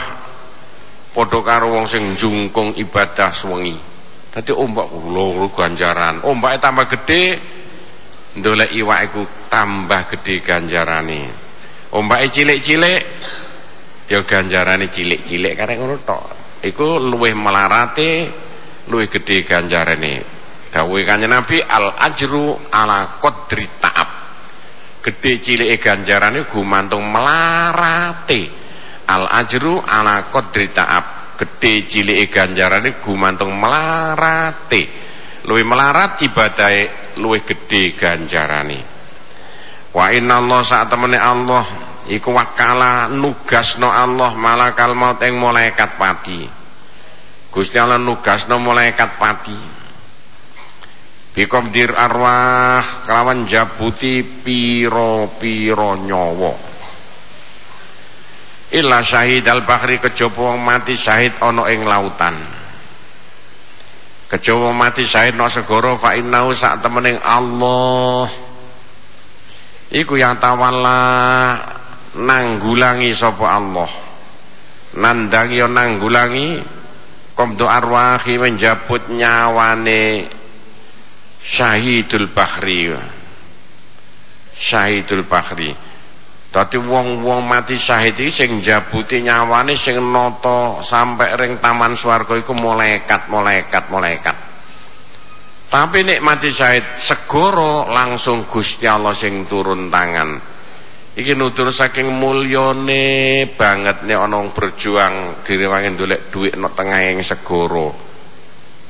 Padha karo wong sing jungkung ibadah sewengi. Dadi ombak loro ganjaran. Ombake tambah gede ndolek iwak iku tambah gede ganjarane. Ombake cilik-cilik ya ganjarane cilik-cilik karek ngono tok. Iku luwih melarate luwih gede ganjarane. Dawuhe kanjeng Nabi al ajru ala qadri ta'ab gede cilik ganjarane gumantung melarate. Al ajru ala qadri ta'ab. Gede cilik ganjarane gumantung melarate. Luwih melarat ibadahe luwih gede ganjarane. Wa inna Allah saat temene Allah iku wakala nugasno Allah malakal maut ing malaikat pati. Gusti Allah nugasno malaikat pati biqabdir arwah kelawan jabuti piro-piro nyawa illa syahid al bahri kejaba mati syahid ana ing lautan. Kejaba mati syahid no segara fa innahu sak temening Allah. Iku yang tawalla nanggulangi sapa Allah. Nandangi yo nanggulangi komdo arwahi menjabut nyawane syahidul bahri syahidul bahri dadi wong-wong mati syahid iki sing jabuti nyawane sing sampai ring taman swarga iku malaikat malaikat malaikat. Tapi nek mati syahid segoro langsung Gusti Allah sing turun tangan. Iki nutur saking mulyane banget nek ana berjuang direwangi ndolek dhuwit nek tengahing segoro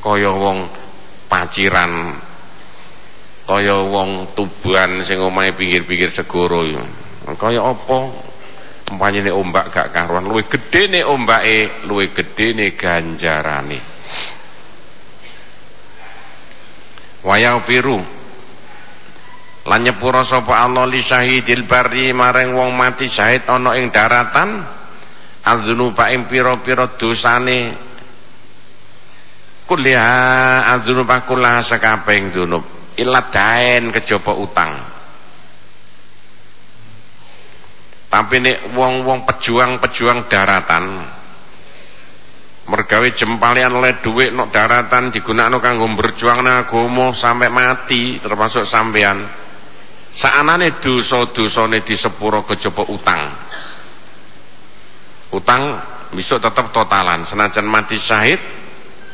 kaya wong paciran kaya wong tubuhan sing omahe pinggir-pinggir segoro yo. Kaya apa? Umpamane ombak gak karuan, luwih gedene ombake, luwih gedene ganjarane. Wayang piru lan nyepura sapa Allah li syahidil bari wong mati syahid ana ing daratan adznuba ing pira-pira dosane kuliah adznuba kulah sakabeh dunub iladain kejaba utang. Tapi nek wong-wong pejuang-pejuang daratan mergawe jempalian oleh duit nok daratan digunakan kanggo berjuang agama sampai mati termasuk sampean. Saanane dosa-dosane di sepuro kejaba utang. Utang besok tetap totalan senajan mati syahid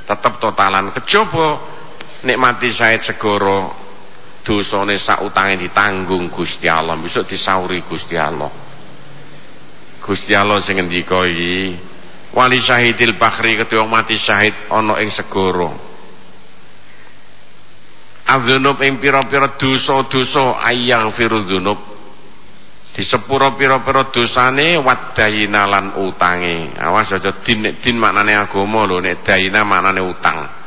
tetap totalan. Kejaba nikmati syahid segoro dosane sak utange ditanggung Gusti Allah. Besok disauri Gusti Allah. Gusti Allah sing ngendika iki wali syahidil bakhri kedua mati syahid ana ing segara Adzunub ing pira-pira dosa-dosa ayaghfirul dzunub. Di sepuro pira-pira dosane wadayina lan utange. Awas aja din din maknane agama lho nek dayina maknane utang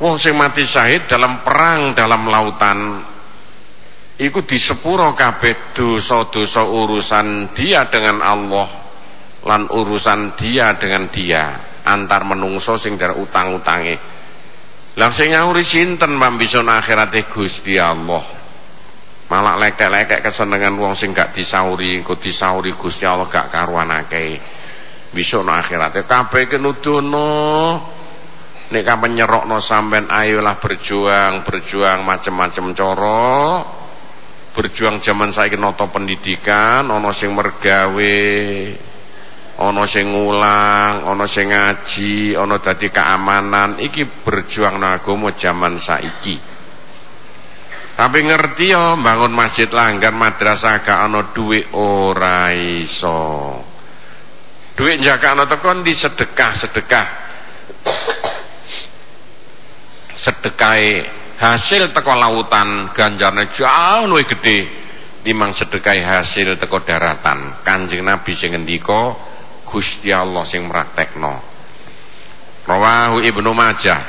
wong sing mati syahid dalam perang dalam lautan iku di sepuro kabeh dosa-dosa urusan dia dengan Allah lan urusan dia dengan dia antar menungso sing dar utang-utange. Lah sing nyauri sinten mambison akhirate Gusti Allah? Malah lekek-lekek kesenengan wong sing gak disauri engko disauri Gusti Allah gak karuan akeh. No akhirate kabeh iki nudono nek kapan nyerokno sampean ayolah berjuang berjuang macem-macem coro berjuang zaman saiki nata pendidikan ana sing mergawe ana sing ngulang ana sing ngaji ana dadi keamanan iki berjuang agama zaman saiki tapi ngerti yo bangun masjid langgar madrasah gak ana duit ora iso. Jaga ana tekon di sedekah-sedekah. Sedekahe hasil teko lautan ganjarnya jauh luwih gede timang sedekahe hasil teko daratan. Kanjeng Nabi sing ngendika Gusti Allah sing praktekno. Rawahu Ibnu Majah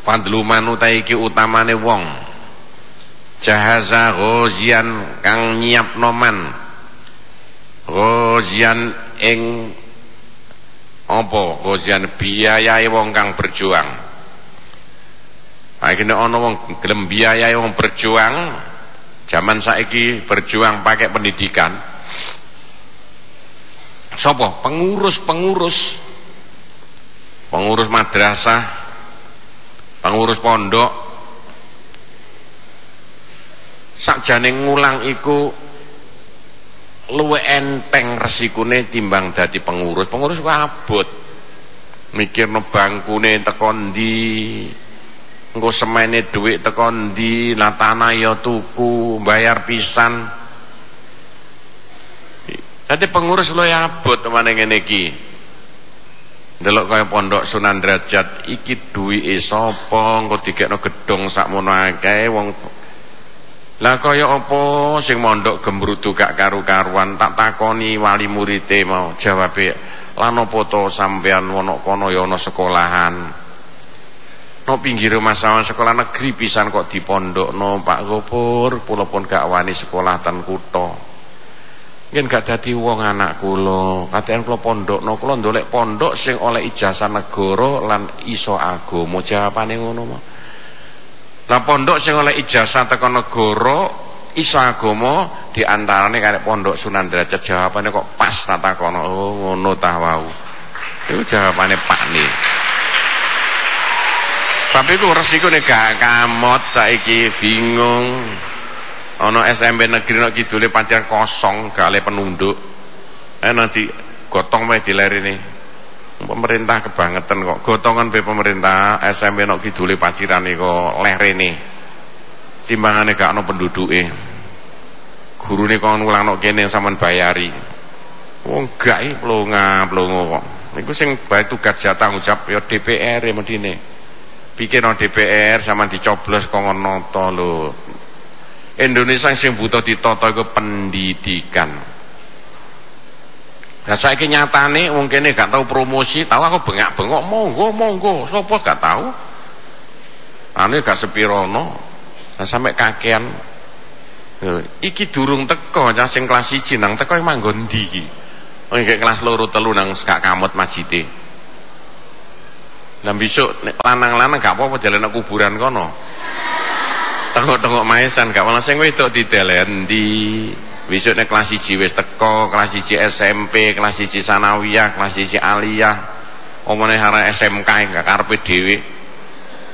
fadlu manutai iki utamane wong jahaza ghazian kang nyiapno man ghazian ing apa ghazian biayai wong kang berjuang? Nek ana wong gelem biayai wong berjuang zaman saiki berjuang pakai pendidikan. Sapa? Pengurus-pengurus. Pengurus madrasah pengurus pondok. Sakjane ngulang iku luwe enteng resikune timbang dadi pengurus. Pengurus ku abot. Mikirno bangkune teko ndi? Engko semene dhuwit teko ndi? Lah ya tuku bayar pisan. Dadi pengurus luwe abot meneh ngene iki. Delok kaya pondok Sunan Derajat iki duwike sapa? Engko dikekno gedung sakmono akeh wong Lah kaya apa sing mondok gembrudu gak karu-karuan? Tak takoni wali murite mau. Jawabe lan apa to sampean ana kono ya ana sekolahan? No pinggir rumah sawan sekolah negeri pisan kok dipondokno. Pak Gopur kula pun gak wani sekolah ten kutha. Gak dadi wong anak kula, katekan kula pondokno, kula ndolek pondok sing oleh ijazah negara lan iso agama. Jawabane ngono mah. Lah pondok sing oleh ijazah teko negara iso agama diantarane karek pondok Sunan Derajat jawabane kok pas tak takono. Oh ngono tah wau. Iku jawabane Pak Ni. Tapi ku nek gak kamot saiki bingung ana SMP negeri nek kidule pancen kosong gak le penunduk eh nanti gotong wae dilerene pemerintah kebangetan kok. Gotongan be pemerintah SMP nek kidule pacirane kok lerene timbangane gak ana penduduke gurune kok ngulang nek kene sampean bayari. Wong gak iki plonga plongo kok. Niku sing bae tugas tanggung ya DPR ya medine. Bikin no DPR sama dicoblos kok ngono to lho. Indonesia sing butuh ditata iku pendidikan. Nah saiki nyatane mungkin gak tahu promosi, tahu aku bengak-bengok monggo monggo, sapa gak tahu. Ane gak sepirono. Nah sampai kakean iki durung teko cah sing kelas 1 nang teko emang nggo ndi iki. Oh iki kelas loro telu nang gak kamot masjide. Lah besok lanang-lanang gak apa-apa jalan kuburan kono tengok-tengok maesan gak malah sing wedok didelendi besok nek kelas 1 wis teko kelas 1 SMP kelas 1 sanawiyah kelas 1 aliyah. Omone hara SMK gak karepe dhewe.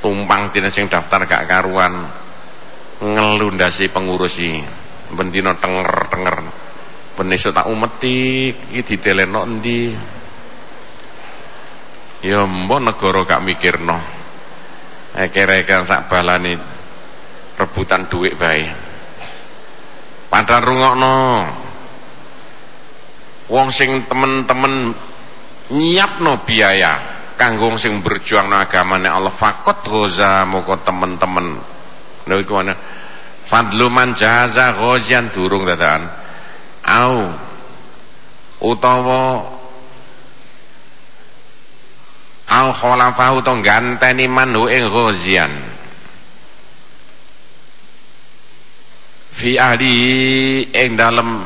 Tumpang dina sing daftar gak karuan. Ngelundasi pengurusi bendino tenger-tenger. Ben tak umeti iki dideleno endi? Ya mbok negara gak mikirno. Eker-eker sak balani rebutan duit bae padahal rungokno. Wong sing temen-temen nyiapno biaya kanggo sing berjuang no agamane Allah. Fakot goza moko temen-temen. Lha iku ana. Fadlu man jaza ghazian durung dadakan au utawa au khalafahu to ganteni manhu ing ghazian fi ahli ing dalem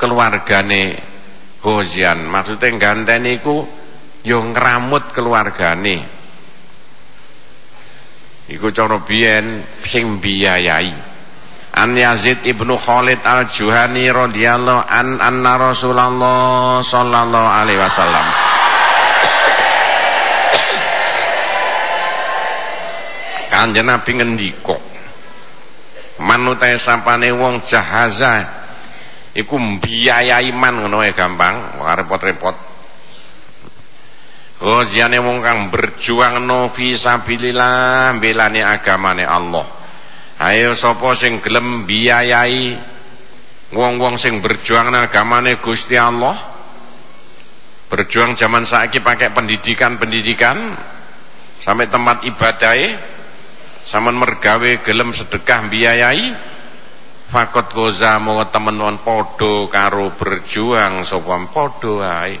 keluargane ghazian maksudnya ganteni iku yo ngramut keluargane. Iku cara sing biayai An Yazid ibnu Khalid al Juhani radhiyallahu an anna Rasulullah sallallahu alaihi wasallam. Kanjeng Nabi ngendika manute sapane wong jahaza. Iku mbiayai man ngono gampang ora repot-repot. Ghaziane wong kang berjuang no fi sabilillah belane agamane Allah. Ayo sapa sing gelem biayai wong-wong sing berjuang agamane Gusti Allah? Berjuang zaman saiki pakai pendidikan-pendidikan sampai tempat ibadahnya Saman mergawe gelem sedekah biayai fakot goza mau temen podo karo berjuang sopam podo hai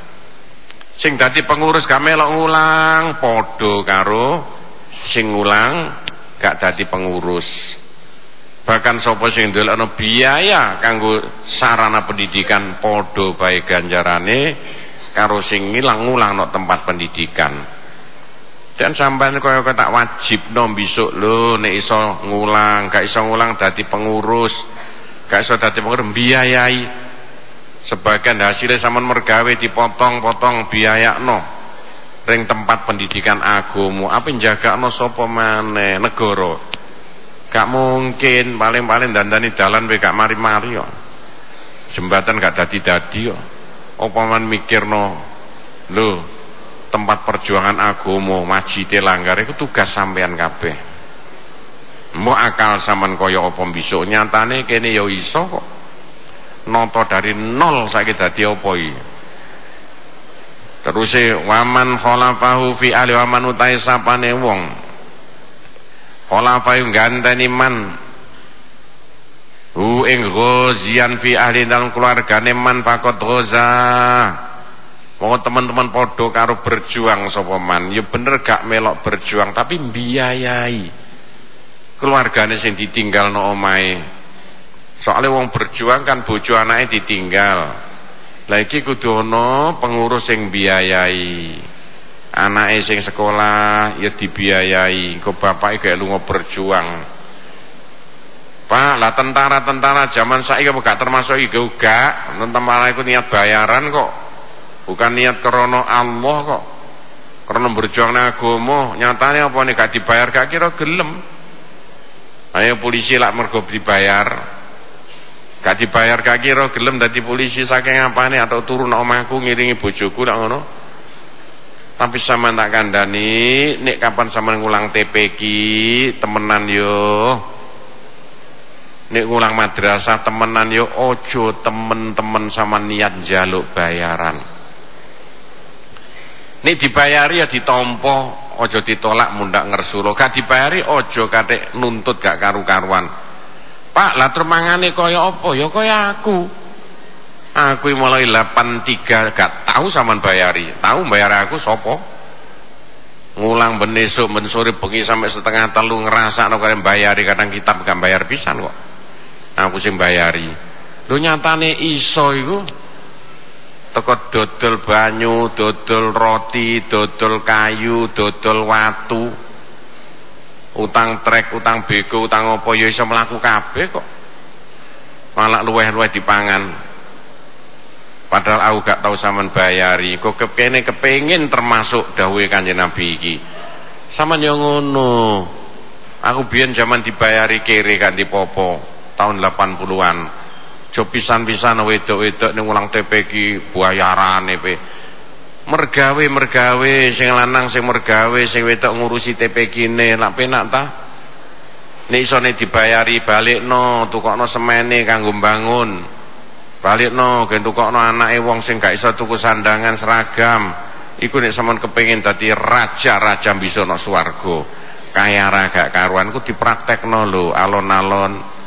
sing dadi pengurus gamelok ngulang podo karo sing ngulang gak dadi pengurus. Bahkan sopo sing ndelokno biaya kanggo sarana pendidikan podo baik ganjarane karo sing ngilang ngulang no tempat pendidikan dan sampean kaya tak wajib no besok lho nek iso ngulang gak iso ngulang dadi pengurus. Gak iso dadi pengurus biayai sebagian hasilnya sampean mergawe dipotong-potong biaya no ring tempat pendidikan agomo apa jaga no sopo mana negara. Gak mungkin paling-paling dandani dalan we gak mari-mari yo. Jembatan gak dadi-dadi yo. Apa man mikir no lho tempat perjuangan agomo masjid langgar itu tugas sampean kabeh. Mau akal saman kaya apa bisa nyatane kene ya iso kok. Dari nol saiki dadi apa iki? Terus waman khalafahu fi ali waman utai sapane wong. Khalafahu ganteni man. Hu ing ghazian fi ahli dalam keluargane man fakot ghaza Mau teman-teman podo karo berjuang sopoman, ya bener gak melok berjuang tapi biayai. Keluargane sing ditinggal no omai. Soalnya wong berjuang kan bojo anaknya ditinggal. Lagi kudu ono pengurus sing biayai. Anaknya sing sekolah ya dibiayai. Kok bapak kayak lu berjuang. Pak, lah tentara-tentara zaman saya gak termasuk juga gak. Tentara itu niat bayaran kok bukan niat krono Allah kok. Krono berjuang agama nyatanya apa nih gak dibayar gak kira gelem. Ayo polisi lah mergo dibayar. Gak dibayar gak kira gelem. Dadi polisi saking apa nih atau turun omahku ngiringi bojoku lah ngono. Tapi sama tak kandani nek kapan sama ngulang TPK temenan yo. Nek ngulang madrasah temenan yo. Ojo temen-temen sama niat jaluk bayaran Nek dibayari ya ditompo, ojo ditolak mundak ngersuro. Gak dibayari ojo kate nuntut gak karu-karuan. Pak, lah mangane kaya apa? Ya kaya aku. Aku mulai 83 gak tahu sampean bayari. Tahu bayar aku sopo? Ngulang ben sore bengi sampai setengah telu ngerasa no kalian bayari kadang kitab gak bayar pisan kok. Aku sing bayari. Lu nyatane iso iku teko dodol banyu, dodol roti, dodol kayu, dodol watu. Utang trek, utang bego, utang apa ya iso mlaku kabeh kok. Malah luweh-luweh dipangan. Padahal aku gak tahu sampean bayari. Kok kepene kepengin termasuk dawuhe Kanjeng Nabi iki. Sampeyan yo ngono. Aku biyen zaman dibayari kere ganti popo tahun 80-an. Jo pisan-pisan wedok-wedok ning ulang TPQ bayarane pe. mergawe mergawe sing lanang sing mergawe sing wedok ngurusi TP kine. Lak penak ta? Nek isone dibayari balikno tukokno semene kanggo bangun balikno gen tukokno anake wong sing gak iso tuku sandangan seragam. Iku nek sampean kepengin dadi raja-raja bisa no swarga. Kaya raga karuan ku dipraktekno lho alon-alon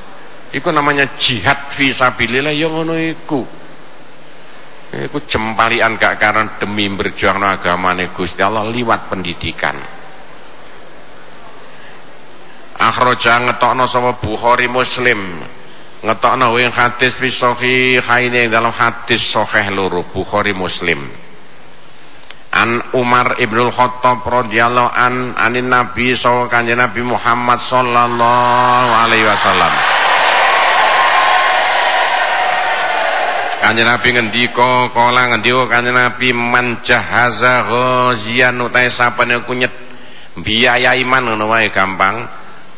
iku namanya jihad fi sabilillah ya ngono iku Iku jempalian gak karena demi berjuang no agamane Gusti Allah liwat pendidikan. Akhraja ngetokno sama Bukhari Muslim. Ngetokno wing hadis fi sahihaini dalam hadis sahih loro Bukhari Muslim. An Umar ibnul Khattab radhiyallahu an anin Nabi sallallahu Nabi Muhammad sallallahu alaihi wasallam. Kanjeng Nabi ngendika kala ngendika Kanjeng Nabi man jahaza ghazian utahe sapane kunyet biayai man ngono wae gampang.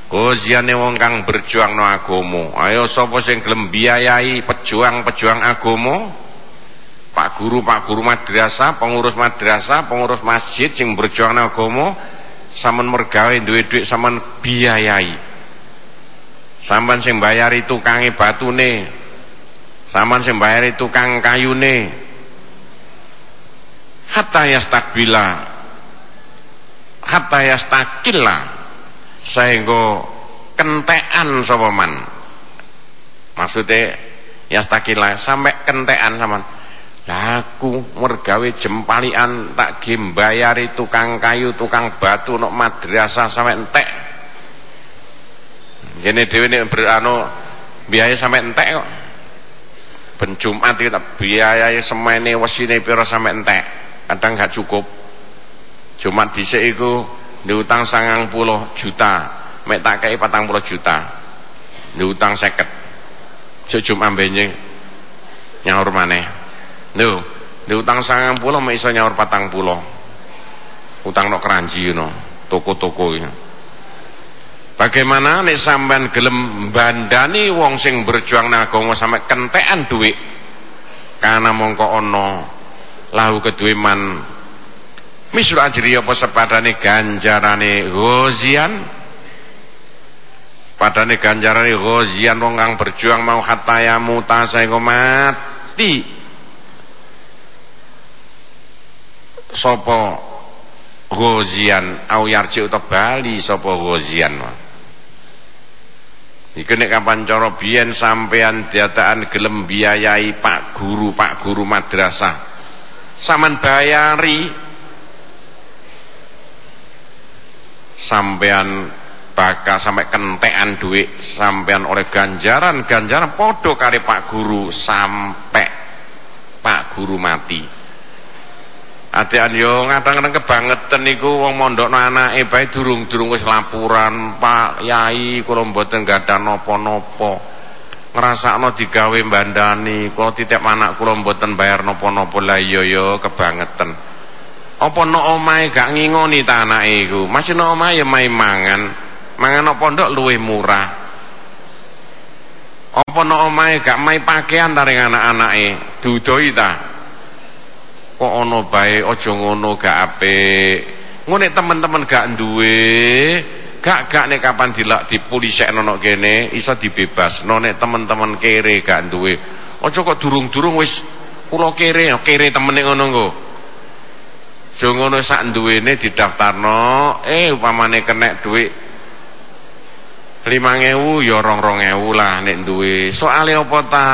Ghaziane wong kang berjuang no agama. Ayo sapa sing gelem biayai pejuang-pejuang agama? Pak guru, Pak guru madrasah, pengurus madrasah, pengurus masjid sing berjuang agama, sampean mergawe duwe dhuwit sampean biayai. Sampean sing bayari tukange batune, Saman sing bayari tukang kayune. Hatta yastakbila. Hatta yastakilla. Sehingga kentean sapa man. Maksudnya yastakila sampai kentean sama Laku mergawe jempalian tak gembayari tukang kayu, tukang batu nok madrasah sampai entek. Jadi dewi ini berano biaya sampai entek kok ben Jumat kita biayai semene wesine pira sampe entek. Kadang gak cukup. Jumat dhisik iku diutang sangang puluh juta. Mek tak kei patang puluh juta. Diutang seket. Jok Jumat benye nyaur maneh. Lho diutang sangang puluh mek iso nyaur patang puluh. Utang no keranji know, toko-toko. Bagaimana nek sampean gelem bandani wong sing berjuang nagama sampe kentekan duit? Karena mongko ana lahu kedue man misru ajri apa sepadane ganjarane ghazian padane ganjarane ghazian wong kang berjuang mau hataya muta saenggo mati. Sapa ghazian au yarji utawa bali sapa Iku nek kapan cara biyen sampean diataan gelem biayai Pak Guru, Pak Guru madrasah. Saman bayari. Sampean bakal sampai kentean duit sampean oleh ganjaran ganjaran podo kali Pak Guru sampai Pak Guru mati Adean yo kadang-kadang kebangetan niku wong mondokno anake bae durung-durung wis laporan, Pak Yai kula mboten gadah napa-napa. Ngrasakno digawe bandani, kula titip anak kula mboten bayar napa-napa. Lah iya yo kebangetan. Apa nek omahe gak ngingoni ta anake iku? Masih nek omahe ya mai mangan. Mangan nek pondok luwih murah. Apa nek omahe gak mai pakaian ta ring anak-anake? Dudoi ta? Kok ono bae aja ngono gak apik. Ngene teman-teman gak duwe gak gak nek kapan dilak dipulisekno nok kene iso dibebasno nek teman-teman kere gak duwe. Aja kok durung-durung wis kula kere kere temene ngono nggo. Aja ngono sak duwene didaftarno eh upamane kenek dhuwit 5000 ya 2000 lah nek duwe. Soale apa ta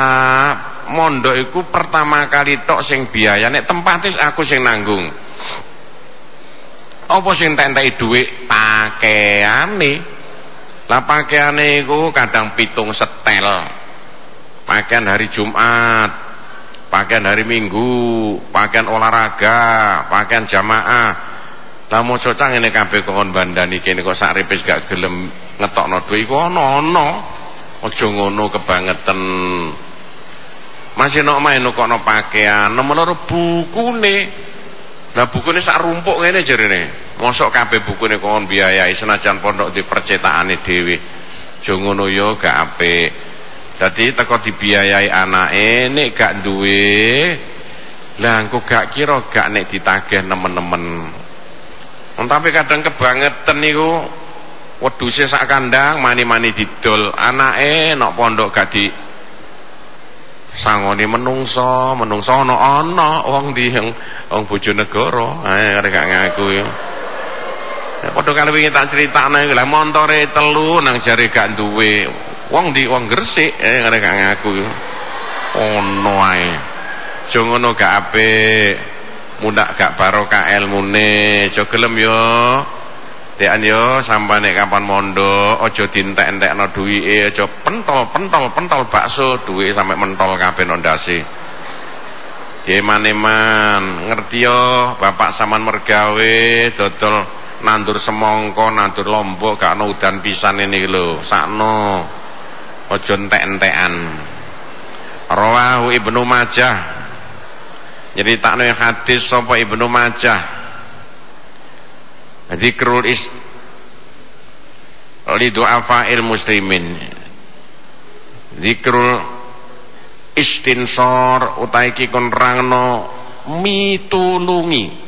mondok iku pertama kali tok sing biaya. Nek tempatis aku sing nanggung. Apa sing tentei dhuwit pakaiane. Lah pakaiane iku kadang pitung setel. Pakaian hari Jumat pakaian hari Minggu pakaian olahraga pakaian jamaah. Lah mau cocok ini kabeh kon bandani kene kok sak ripis gak gelem ngetokno dhuwit iku ana-ana aja ngono kebangetan masih nok main nukono pakaian. Nomor loro bukune. Nah bukune sak rumpuk ngene jarene mosok kabeh bukune kon biayai. Senajan pondok di percetakane dhewe. Aja ngono ya gak apik. Dadi teko dibiayai anake nek gak duwe. Lah engko gak kira gak nek ditagih nemen-nemen. Tapi kadang kebangetan niku. Wedhuse sak kandang mani-mani didol. Anake nok pondok gak di sangoni menungso menungso ana ana wong di wong bojonegoro ae gak ngaku ya Padha karo wingi tak critakne lah montore telu nang jare gak duwe. Wong di wong Gresik eh gak ngaku. Ono ae. Aja ngono gak apik. Mundak gak barokah ilmune. Aja gelem yo. Dekan yo sampane kapan mondok aja dientek-entekno duwike, aja pentol-pentol pentol bakso duwe sampe mentol kabeh ndase. Geman-eman, ngerti yo bapak saman mergawe dodol nandur semongko, nandur lombok, gak ana udan pisan ini lho, sakno. Aja entek-entekan. Rawahu Ibnu Majah. Jadi takno hadis sapa Ibnu Majah. Dzikrul is li du'afa'il muslimin. Dzikrul istinsor utai ki kon rangno mitulungi.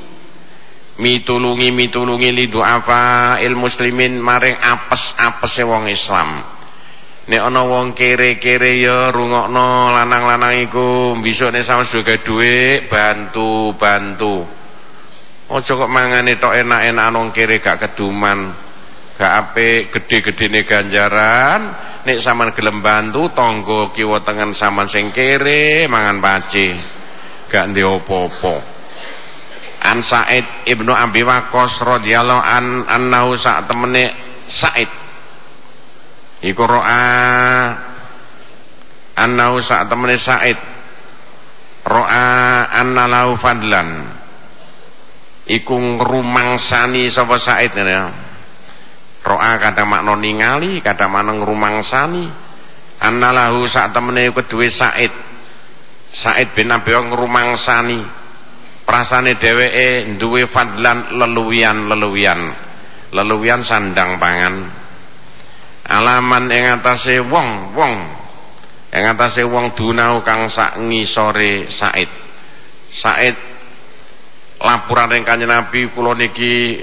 Mitulungi mitulungi li du'afa il muslimin maring apes-apese wong Islam. Nek ana wong kere-kere ya rungokno lanang-lanang iku besok sama juga dhuwit bantu-bantu aja kok mangane tok enak-enak wong kere gak keduman. Gak apik gede-gedene ganjaran. Nek sampean gelem bantu tangga kiwa tengen sampean sing kere mangan pace gak ndek apa-apa. An Said Ibnu Abi Waqqas radhiyallahu an annahu sak temene Said. Iku ro'a. Annahu sak temene Said. Ro'a anna lahu fadlan iku ngrumangsani sapa Said ya. Ro'a kadang makna ningali kadang makna ngrumangsani. Anna lahu sak temene kedue Said. Said bin Abi ngrumangsani. Prasane dheweke duwe fadlan leluwian-leluwian. Leluwian sandang pangan. Alaman ing atase wong-wong ing atase wong dunau kang sak ngisore Said. Said laporan ing Kanjeng Nabi kula niki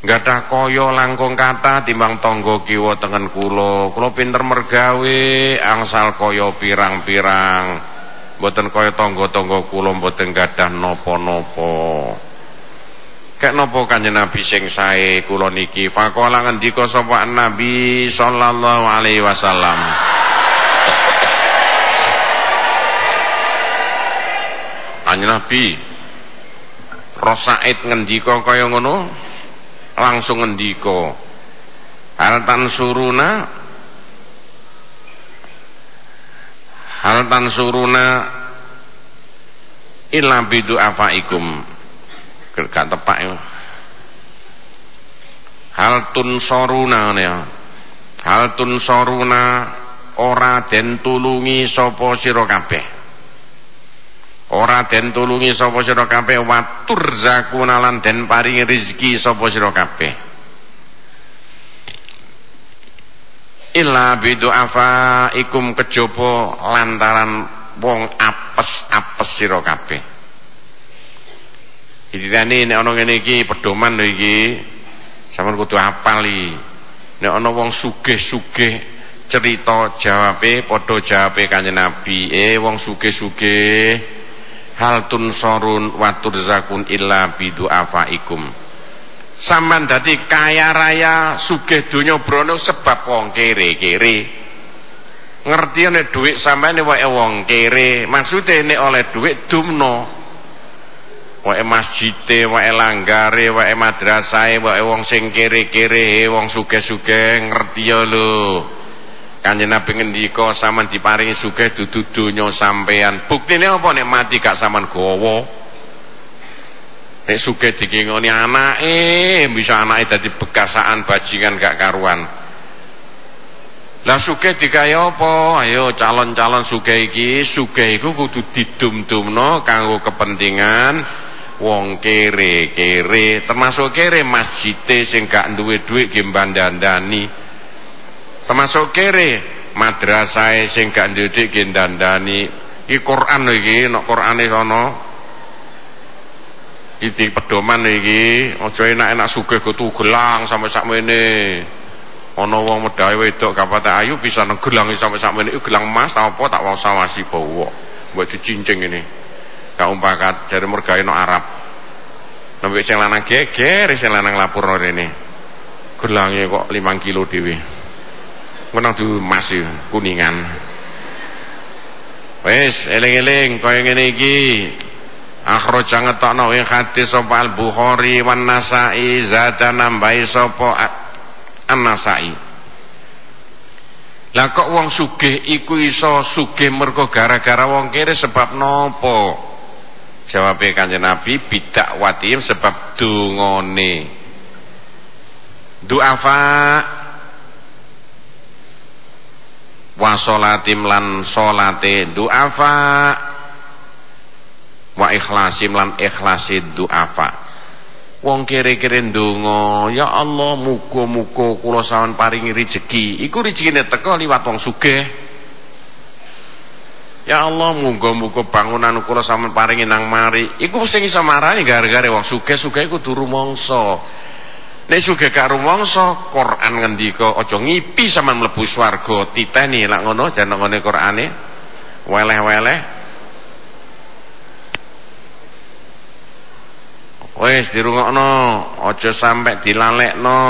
gadah kaya langkung kata timbang tangga kiwa tengen kula. Kula pinter mergawe angsal kaya pirang-pirang. Mboten kaya tangga-tangga kula mboten gadah napa-napa. Kek napa kanjeng Nabi sing sae kula niki? Faqala ngendika sapa Nabi sallallahu alaihi wasallam. Kanjeng Nabi Rosaid ngendika kaya ngono? Langsung ngendika. Hal tan suruna. Hal tansuruna illa bidu afaikum. Gak tepak ya. Hal tunsoruna ya. Hal tunsoruna ora den tulungi sapa sira kabeh ora den tulungi sapa sira kabeh watur zakuna lan den paringi rezeki sapa sira kabeh. Illa bidu'afa ikum kejopo lantaran wong apes-apes sira kabeh. Iditane nek ana ngene iki pedoman lho iki. Sampean kudu apal iki nek ana wong sugih-sugih cerita jawabe padha jawabe Kanjeng Nabi. Eh wong sugih-sugih hal tunsorun wa turzakun illa bidu'afaikum Saman dadi kaya raya sugih donya brono sebab wong kere-kere. Ngerti nek dhuwit sampeyan wae wong kere, maksude nek oleh dhuwit dumno. Wae masjide, wae langgare, wae madrasahe, wae wong sing kere-kere, wong sugih-sugih ngerti ya lho. Kanjeng Nabi ngendika sampean diparingi sugih dudu donya sampean. Buktine apa nek mati gak sampean gawa? Nek sugih dikingoni anake, bisa anake dadi bekasaan bajingan gak karuan. Lah sugih dikaya apa? Ayo calon-calon sugih iki, sugih iku kudu didum-dumno kanggo kepentingan wong kere-kere, termasuk kere masjid sing gak duwe dhuwit ge dandani. Termasuk kere madrasah sing gak dhuwit ge dandani. Iki Quran lho iki, nek Qurane sono Iki pedoman iki, aja enak-enak sugih go gelang sampai sakmene. Ana wong medhae wedok kapate ayu bisa ngegelangi sampai sakmene gelang emas apa tak wasawasi bawa. Mbok dicincing ini. Gak umpakat jare mergawe no Arab. Nembe sing lanang geger, sing lanang lapor rene. Gelange kok 5 kilo dhewe. Menang du emas kuningan. Wes eling-eling kaya ngene iki. Akhraja ngetokno ing hadis sapa Al-Bukhari wan Nasa'i zada nambahi sapa An-Nasa'i. Lah kok wong sugih iku iso sugih mergo gara-gara wong kere sebab nopo? Jawabe Kanjeng Nabi bidak watim sebab dungone. Du'afa wa sholatim lan sholate du'afa. Wa ikhlasim lan ikhlasi du'afa. Wong kere-kere ndonga ya Allah muga-muga kula sawan paringi rezeki. Iku rezekine teko liwat wong sugih. Ya Allah muga-muga bangunan kula sawan paringi nang mari. Iku sing iso marani gara-gara wong sugih-sugih iku turu mangsa nek sugih gak rumangsa Quran ngendika aja ngipi sampean mlebu swarga titeni lak ngono jan ngene Qurane weleh-weleh Wis dirungokno, aja sampe dilalekno.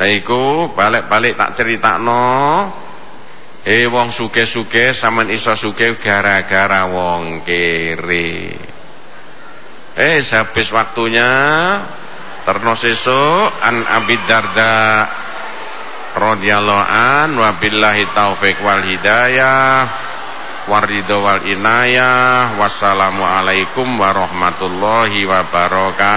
Lah iku balik-balik tak critakno. Eh wong suge-suge sampean iso suge gara-gara wong kere. Eh habis waktunya terno sesuk an Abi Darda radhiyallahu an wa billahi taufik wal hidayah waridho wal inayah wassalamualaikum warahmatullahi wabarakatuh